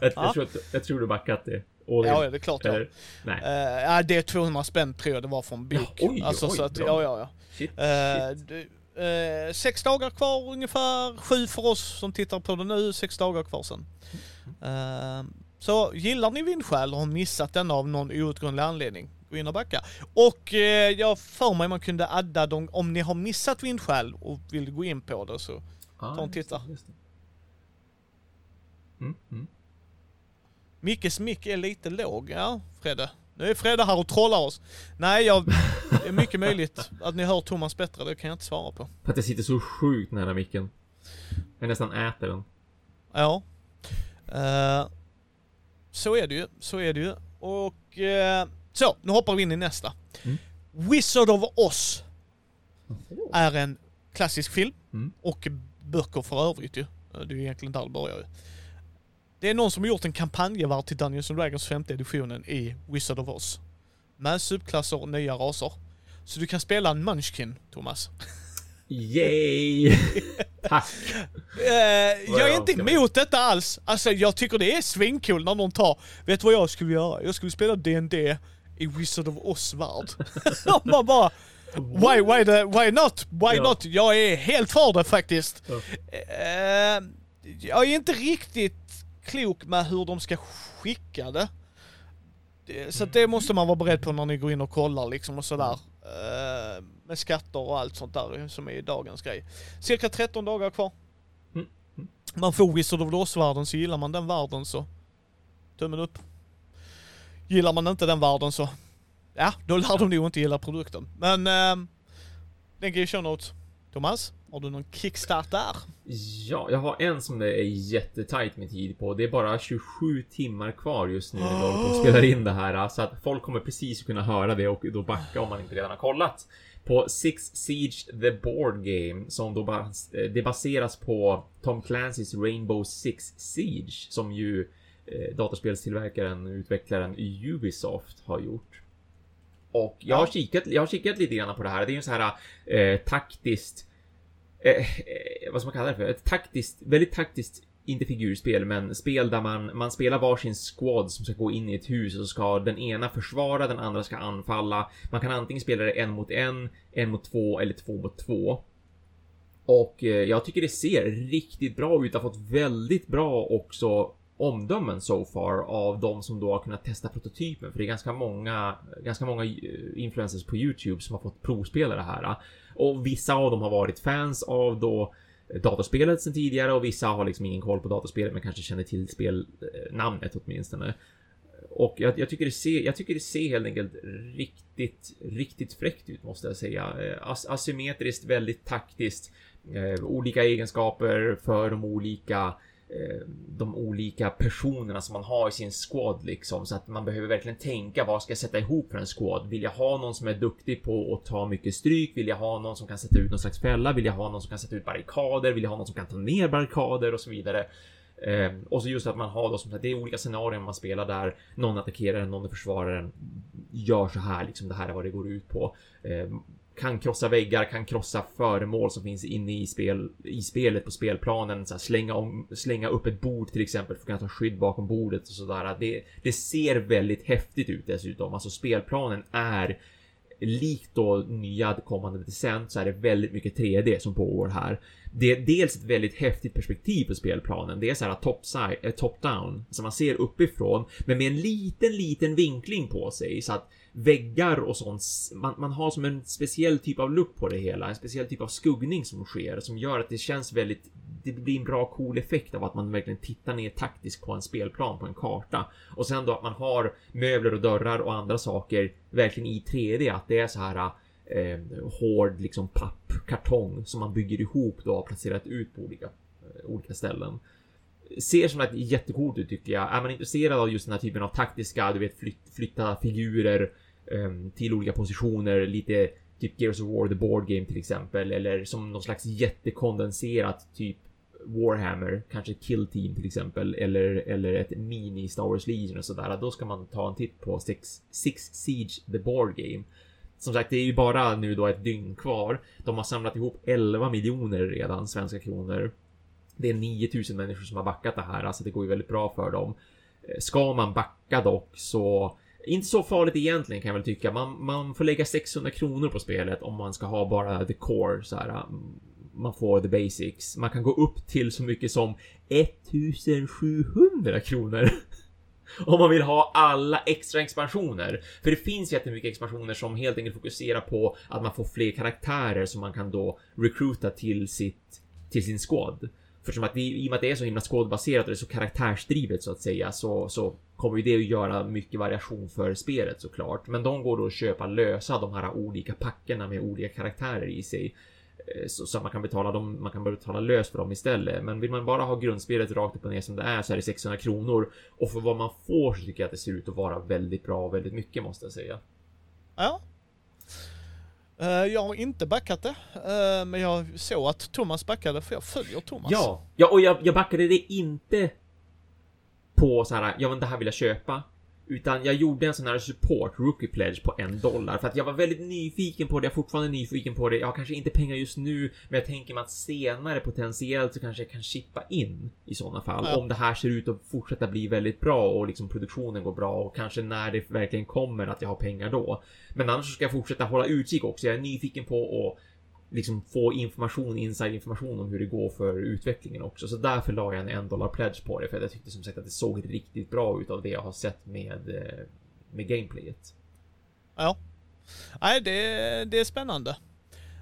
Jag, Ja. jag, tror jag tror du backat det. All. Ja, ja, det är klart ja. Eller, nej. Uh, ja, det är 200 spänn tror jag det var från bok. Ja, oj, alltså, oj, så att, bra. ja, ja, ja. Shit, Eh, shit. det- eh, sex dagar kvar ungefär, sju för oss som tittar på det nu, sex dagar kvar sen. Så gillar ni Vindsjäl och har missat den av någon outgrundlig anledning, gå in och backa. Och eh, jag för mig man kunde adda dem, om ni har missat Vindsjäl och vill gå in på det så Ah, ta en titta. Mm, mm. Mickes mick är lite låg, ja Fredde. Nu är Fredde här och trollar oss. Nej, jag, det är mycket möjligt att ni hör Thomas bättre, det kan jag inte svara på. För att jag sitter så sjukt nära micken. Jag nästan äter den. Ja. Eh, så är det ju, så är det ju. Och eh, så, nu hoppar vi in i nästa. Mm. Wizard of Oz är en klassisk film Mm. och böcker för övrigt ju. Det är ju egentligen där det börjar ju. Det är någon som har gjort en kampanjevärld till Dungeons and Dragons femte editionen i Wizard of Oz. Med subklasser och nya raser. Så du kan spela en Munchkin, Thomas. <laughs> Yay! <laughs> Tack! Eh, jag är inte emot detta alls. Alltså jag tycker det är svinkul när någon tar, vet du vad jag skulle göra? Jag skulle spela D&D i Wizard of Oz-värld. <laughs> Man bara, why, why, the, why not? Why Ja. not? Jag är helt för det faktiskt. Ja. Eh, jag är inte riktigt klok med hur de ska skicka det. Det- Så det måste man vara beredd på när ni går in och kollar liksom och sådär. Eh, med skatter och allt sånt där som är dagens grej. Cirka 13 dagar kvar. Mm. Mm. Man får Wizard of the Oz-världen så gillar man den världen så tummen upp. Gillar man inte den världen så ja, då lär de nog inte gilla produkten. Men eh, den går i show notes. Thomas, har du någon kickstart där? Ja, jag har en som det är jättetajt med tid på. Det är bara 27 timmar kvar just nu när vi spelar in det här. Så att folk kommer precis kunna höra det och då backa om man inte redan har kollat. På Six Siege The Board Game som då bas eh, det baseras på Tom Clancy's Rainbow Six Siege som ju eh, dataspelstillverkaren utvecklaren Ubisoft har gjort. Och jag har, kikat, jag har kikat lite grann på det här. Det är ju en så här eh, taktiskt Eh, eh, vad ska man kalla det för? Ett taktiskt, väldigt taktiskt, inte figurspel, men spel där man, man spelar varsin squad som ska gå in i ett hus och så ska den ena försvara, den andra ska anfalla. Man kan antingen spela det en mot en, en mot två eller två mot två. Och eh, jag tycker det ser riktigt bra ut. Det har fått väldigt bra också omdömen so far av de som då har kunnat testa prototypen. För det är ganska många, ganska många eh, influencers på YouTube som har fått provspela det här. Och vissa av dem har varit fans av då eh, dataspelet sen tidigare och vissa har liksom ingen koll på dataspelet men kanske känner till spelnamnet eh, åtminstone. Och jag, jag, tycker det ser, jag tycker det ser helt enkelt riktigt, riktigt fräckt ut måste jag säga. As asymmetriskt, väldigt taktiskt. Eh, olika egenskaper för de olika eh, Eh, de olika personerna som man har i sin squad liksom så att man behöver verkligen tänka vad ska jag sätta ihop för en squad? Vill jag ha någon som är duktig på att ta mycket stryk? Vill jag ha någon som kan sätta ut någon slags fälla? Vill jag ha någon som kan sätta ut barrikader? Vill jag ha någon som kan ta ner barrikader och så vidare? Eh, och så just att man har då som sagt, det är olika scenarion man spelar där någon attackerar en, någon försvarar försvararen. Gör så här liksom, det här är vad det går ut på. Eh, kan krossa väggar, kan krossa föremål som finns inne i, spel, i spelet på spelplanen. Så här, slänga, om, slänga upp ett bord till exempel för att kunna ta skydd bakom bordet och sådär. Det, det ser väldigt häftigt ut dessutom. Alltså spelplanen är likt då nya kommande Descent så är det väldigt mycket 3D som pågår här. det är dels ett väldigt häftigt perspektiv på spelplanen. Det är så här top, side, eh, top down som man ser uppifrån, men med en liten, liten vinkling på sig så att väggar och sånt. Man, man har som en speciell typ av look på det hela, en speciell typ av skuggning som sker som gör att det känns väldigt det blir en bra cool effekt av att man verkligen tittar ner taktiskt på en spelplan på en karta och sen då att man har möbler och dörrar och andra saker verkligen i 3D att det är så här eh, hård liksom pappkartong som man bygger ihop då och placerat ut på olika, eh, olika ställen. Ser som ett jättecoolt ut tycker jag. Är man intresserad av just den här typen av taktiska, du vet flyt, flytta figurer um, till olika positioner, lite typ Gears of War the Board Game till exempel, eller som någon slags jättekondenserat typ Warhammer, kanske Kill Team till exempel, eller, eller ett mini Star Wars Legion och sådär, då ska man ta en titt på Six, Six Siege the Board Game. Som sagt, det är ju bara nu då ett dygn kvar. De har samlat ihop 11 miljoner redan, svenska kronor. Det är 9000 människor som har backat det här, alltså det går ju väldigt bra för dem. Eh, ska man backa dock så inte så farligt egentligen kan jag väl tycka. Man, man får lägga 600 kronor på spelet om man ska ha bara the core så här. Mm, man får the basics. Man kan gå upp till så mycket som 1700 kronor. <laughs> Om man vill ha alla extra expansioner. För det finns jättemycket expansioner som helt enkelt fokuserar på att man får fler karaktärer som man kan då recruita till sitt, till sin squad. Eftersom att det, i och med att det är så himla skådbaserat och det är så karaktärsdrivet så att säga så, så kommer ju det att göra mycket variation för spelet såklart. Men de går då att köpa lösa de här olika packerna med olika karaktärer i sig. Eh, så, så man kan betala dem, man kan betala lös för dem istället. Men vill man bara ha grundspelet rakt upp och ner som det är så är det 600 kronor. Och för vad man får så tycker jag att det ser ut att vara väldigt bra och väldigt mycket måste jag säga. Ja. Uh, jag har inte backat det, uh, men jag såg att Thomas backade för jag följer Thomas. Ja, ja och jag, jag backade det inte på så här, ja men det här vill jag köpa. Utan jag gjorde en sån här support rookie pledge på en dollar för att jag var väldigt nyfiken på det. Jag är fortfarande nyfiken på det. Jag har kanske inte pengar just nu, men jag tänker mig att senare potentiellt så kanske jag kan chippa in i sådana fall. Ja. Om det här ser ut att fortsätta bli väldigt bra och liksom produktionen går bra och kanske när det verkligen kommer att jag har pengar då. Men annars ska jag fortsätta hålla utkik också. Jag är nyfiken på att liksom få information, inside information om hur det går för utvecklingen också. Så därför la jag en en dollar pledge på det för att jag tyckte som sagt att det såg riktigt bra ut av det jag har sett med, eh, med gameplayet. Ja. Nej, det, det är spännande.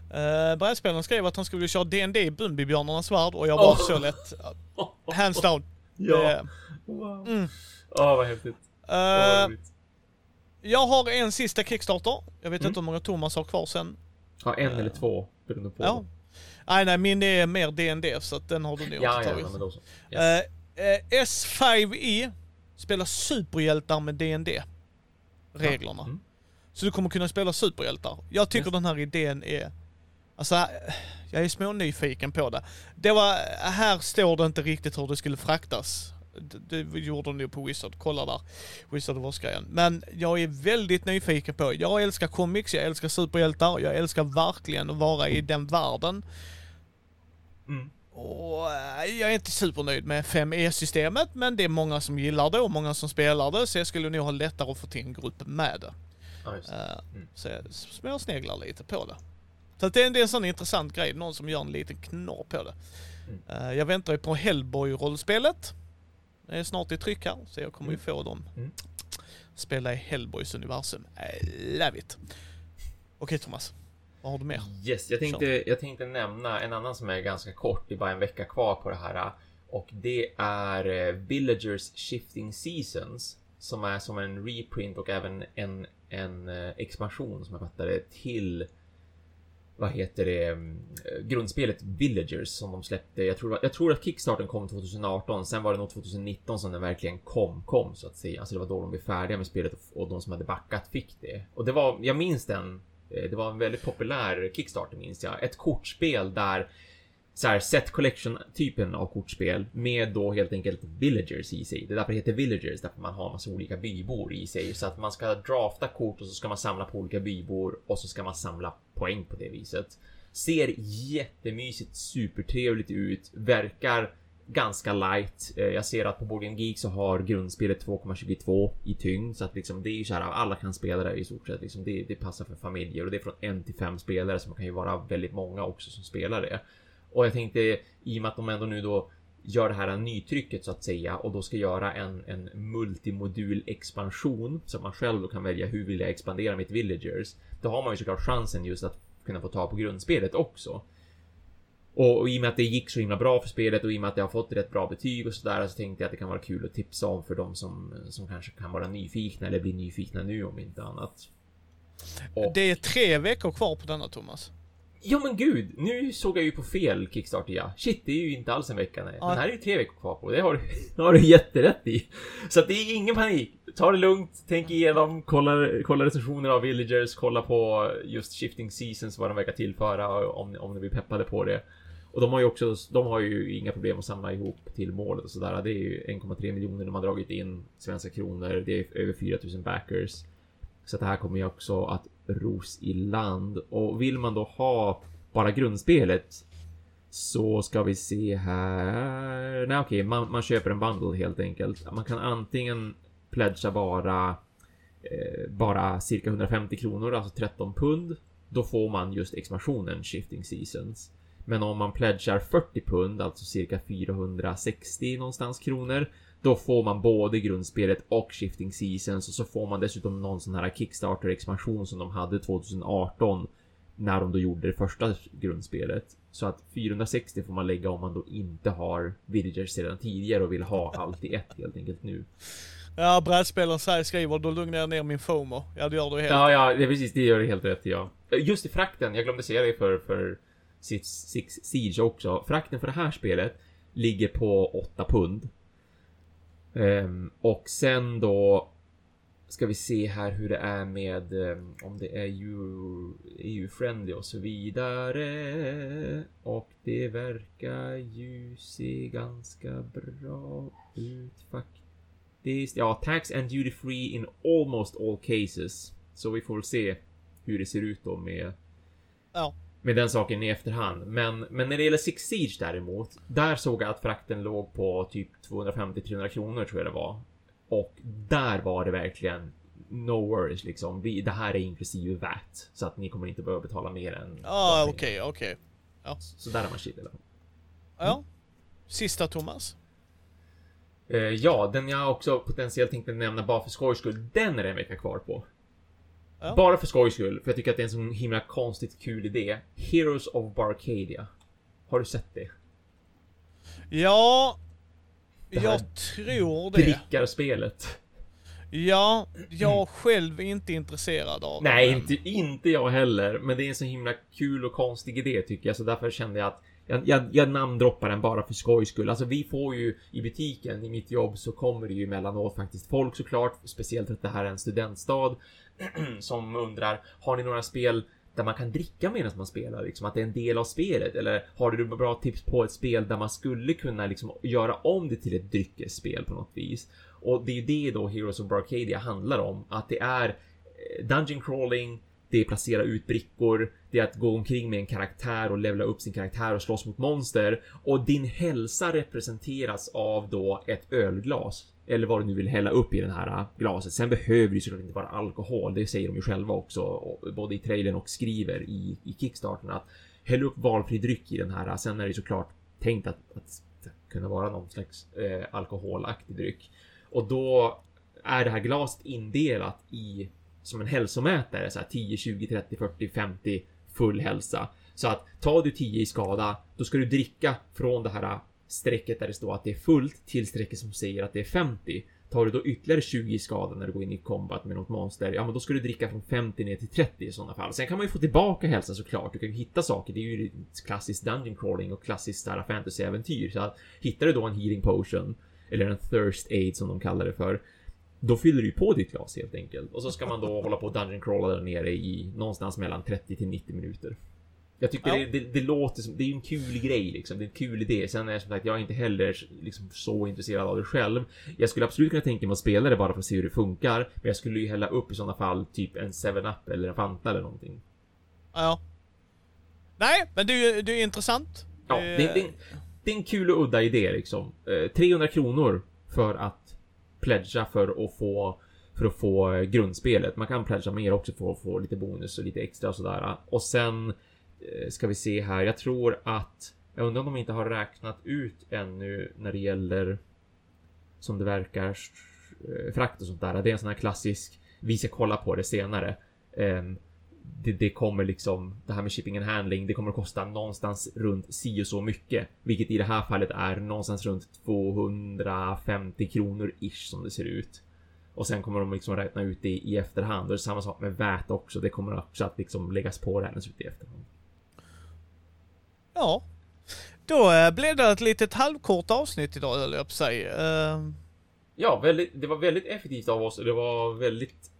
Uh, Brädspelaren skrev att han skulle köra DND i Bumbibjörnarnas värld och jag bara oh. så lätt. Uh, hands down. ja. Wow. Mm. oh, vad häftigt. Uh, jag har en sista Kickstarter. Jag vet mm. inte hur många Thomas har kvar sen. Ja, en eller två beroende på. Ja. Nej, nej, min är mer DND så att den har du nog ja, inte tagit. Ja, men då så. Yes. Uh, S5E spelar superhjältar med DND reglerna. Ja. Mm. Så du kommer kunna spela superhjältar. Jag tycker yes. den här idén är, alltså jag är små nyfiken på det. Det var, här står det inte riktigt hur det skulle fraktas det, det gjorde de nog på Wizard, kolla där. Wizard of Oz-grejen. Men jag är väldigt nyfiken på, jag älskar comics, jag älskar superhjältar, jag älskar verkligen att vara i den världen. Mm. Och eh, jag är inte supernöjd med 5E-systemet, men det är många som gillar det och många som spelar det, så jag skulle nog ha lättare att få till en grupp med det. Ja, uh, mm. Så jag småsneglar lite på det. Så det är, det är en sån intressant grej, någon som gör en liten knorr på det. Mm. Uh, jag väntar ju på Hellboy-rollspelet. Det är snart i tryck här, så jag kommer ju mm. få dem. Mm. Spela i Hellboys universum. I love it. Okej Thomas, vad har du mer? Yes, jag tänkte, jag tänkte nämna en annan som är ganska kort, det är bara en vecka kvar på det här. Och det är eh, Villagers Shifting Seasons. Som är som en reprint och även en, en eh, expansion som jag fattar det till vad heter det, mm, eh, grundspelet Villagers som de släppte. Jag tror, jag tror att Kickstarten kom 2018, sen var det nog 2019 som den verkligen kom, kom så att säga. Alltså det var då de blev färdiga med spelet och de som hade backat fick det. Och det var, jag minns den, eh, det var en väldigt populär Kickstarter minns jag. Ett kortspel där så här set collection typen av kortspel med då helt enkelt villagers i sig. Det är därför det heter villagers, därför man har massa olika bybor i sig så att man ska drafta kort och så ska man samla på olika bybor och så ska man samla poäng på det viset. Ser jättemysigt, supertrevligt ut, verkar ganska light. Eh, jag ser att på Boardgame Geek så har grundspelet 2,22 i tyngd så att liksom det är ju så här alla kan spela det i stort sett. Liksom det, det passar för familjer och det är från en till fem spelare så man kan ju vara väldigt många också som spelar det. Och jag tänkte i och med att de ändå nu då gör det här nytrycket så att säga och då ska göra en, en multimodul expansion så att man själv då kan välja hur vill jag expandera mitt villagers. Då har man ju såklart chansen just att kunna få ta på grundspelet också. Och, och i och med att det gick så himla bra för spelet och i och med att det har fått rätt bra betyg och sådär så tänkte jag att det kan vara kul att tipsa om för de som, som kanske kan vara nyfikna eller blir nyfikna nu om inte annat. Och... Det är tre veckor kvar på denna Thomas. Ja men gud, nu såg jag ju på fel Kickstarter ja. Shit, det är ju inte alls en vecka nej. Ja. Den här är ju tre veckor kvar på. Det har, <laughs> det har du jätterätt i. Så att det är ingen panik. Ta det lugnt, tänk igenom, kolla, kolla recensioner av Villagers, kolla på just Shifting Seasons, vad de verkar tillföra om, om ni blir peppade på det. Och de har ju också, de har ju inga problem att samla ihop till målet och sådär. Det är ju 1,3 miljoner de har dragit in svenska kronor. Det är över 4000 backers. Så det här kommer ju också att ros i land. Och vill man då ha bara grundspelet så ska vi se här. Nej okej, man, man köper en bundle helt enkelt. Man kan antingen pledga bara eh, bara cirka 150 kronor, alltså 13 pund. Då får man just expansionen Shifting Seasons. Men om man pledgar 40 pund, alltså cirka 460 någonstans kronor, då får man både grundspelet och Shifting Seasons och så får man dessutom någon sån här Kickstarter expansion som de hade 2018 när de då gjorde det första grundspelet. Så att 460 får man lägga om man då inte har Villagers sedan tidigare och vill ha allt i ett helt enkelt nu. Ja, brädspelaren säger, skriver, då lugnar jag ner min FOMO. Ja, det gör du helt Ja, ja, det är precis, det gör du helt rätt ja. Just i frakten, jag glömde säga det för, för Six, Six Siege också. Frakten för det här spelet ligger på 8 pund. Um, och sen då ska vi se här hur det är med um, om det är EU-friendly och så vidare. Och det verkar ju se ganska bra ut faktiskt. Ja, tax and duty free in almost all cases. Så vi får se hur det ser ut då med ja med den saken i efterhand. Men, men när det gäller Six Siege däremot, där såg jag att frakten låg på typ 250-300 kronor tror jag det var. Och där var det verkligen no worries liksom. Vi, det här är inklusive VAT. Så att ni kommer inte behöva betala mer än... Ah, okej, okej. Okay, okay. Ja. Så, där är man chill i alla fall. Ja. Sista Thomas. Uh, ja, den jag också potentiellt tänkte nämna bara för skojs skull. Den är det en vecka kvar på. Ja. Bara för skojs skull, för jag tycker att det är en så himla konstigt kul idé. Heroes of Barcadia. Har du sett det? Ja, det jag tror det. Drickarspelet. Ja, jag själv är inte intresserad av. Nej, inte, inte jag heller. Men det är en så himla kul och konstig idé tycker jag, så därför kände jag att jag, jag, jag namndroppar den bara för skojs skull. Alltså vi får ju i butiken, i mitt jobb, så kommer det ju emellanåt faktiskt folk såklart. Speciellt att det här är en studentstad. <clears throat> som undrar, har ni några spel där man kan dricka medan man spelar, liksom att det är en del av spelet? Eller har du bra tips på ett spel där man skulle kunna liksom göra om det till ett dryckesspel på något vis? Och det är ju det då Heroes of Arcadia handlar om, att det är eh, Dungeon crawling, det är placera ut brickor, det är att gå omkring med en karaktär och levla upp sin karaktär och slåss mot monster. Och din hälsa representeras av då ett ölglas. Eller vad du nu vill hälla upp i den här äh, glaset. Sen behöver det såklart inte vara alkohol. Det säger de ju själva också, både i trailern och skriver i, i Kickstarten att häll upp valfri dryck i den här. Äh, sen är det såklart tänkt att, att kunna vara någon slags eh, alkoholaktig dryck. Och då är det här glaset indelat i som en hälsomätare, så här 10, 20, 30, 40, 50 full hälsa. Så att tar du 10 i skada, då ska du dricka från det här strecket där det står att det är fullt till strecket som säger att det är 50. Tar du då ytterligare 20 i skada när du går in i combat med något monster, ja men då ska du dricka från 50 ner till 30 i sådana fall. Sen kan man ju få tillbaka hälsan såklart. Du kan ju hitta saker. Det är ju klassiskt dungeon crawling och klassiskt sådär fantasy-äventyr. Så hittar du då en healing potion eller en thirst aid som de kallar det för. Då fyller du ju på ditt glas helt enkelt. Och så ska man då hålla på och dungeon crawla där nere i någonstans mellan 30 till 90 minuter. Jag tycker ja. det, det, det, låter som, det är en kul grej liksom. Det är en kul idé. Sen är som sagt, jag är inte heller liksom så intresserad av det själv. Jag skulle absolut kunna tänka mig att spela det bara för att se hur det funkar. Men jag skulle ju hälla upp i sådana fall typ en 7-Up eller en Fanta eller någonting. Ja. Nej, men ju det är intressant. Ja, det, det, det, är en kul och udda idé liksom. 300 eh, kronor för att pledga för att få för att få grundspelet. Man kan pledga mer också för att få lite bonus och lite extra och sådär. Och sen Eh, ska vi se här. Jag tror att Jag undrar om de inte har räknat ut ännu när det gäller som det verkar eh, frakt och sånt där. Det är en sån här klassisk, vi ska kolla på det senare. Ehm, det, det, kommer liksom, det här med shipping and handling, det kommer att kosta någonstans runt si och så mycket. Vilket i det här fallet är någonstans runt 250 kronor ish som det ser ut. Och sen kommer de liksom räkna ut det i efterhand. Och det är samma sak med väte också. Det kommer också att liksom läggas på räknas ut i efterhand. Ja. Då eh, blev det ett litet halvkort avsnitt idag, höll jag på säga. Uh... Ja, väldigt, det var väldigt effektivt av oss och det var väldigt,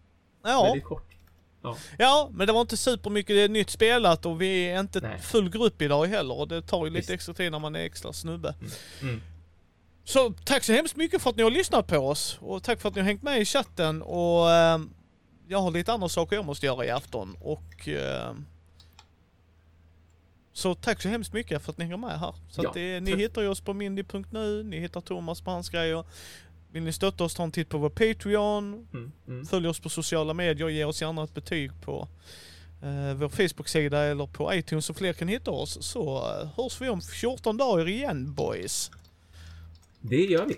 ja. väldigt kort. Ja. ja, men det var inte supermycket nytt spelat och vi är inte Nej. full grupp idag heller och det tar ju lite Visst. extra tid när man är extra snubbe. Mm. Mm. Så tack så hemskt mycket för att ni har lyssnat på oss och tack för att ni har hängt med i chatten och eh, jag har lite andra saker jag måste göra i afton och eh, så tack så hemskt mycket för att ni hänger med här. Så ja. det, ni hittar ju oss på mindy.nu, ni hittar Thomas på hans grejer. Vill ni stötta oss, ta en titt på vår Patreon. Mm, mm. Följ oss på sociala medier ge oss gärna ett betyg på eh, vår Facebook-sida eller på iTunes så fler kan hitta oss. Så eh, hörs vi om 14 dagar igen boys. Det gör vi.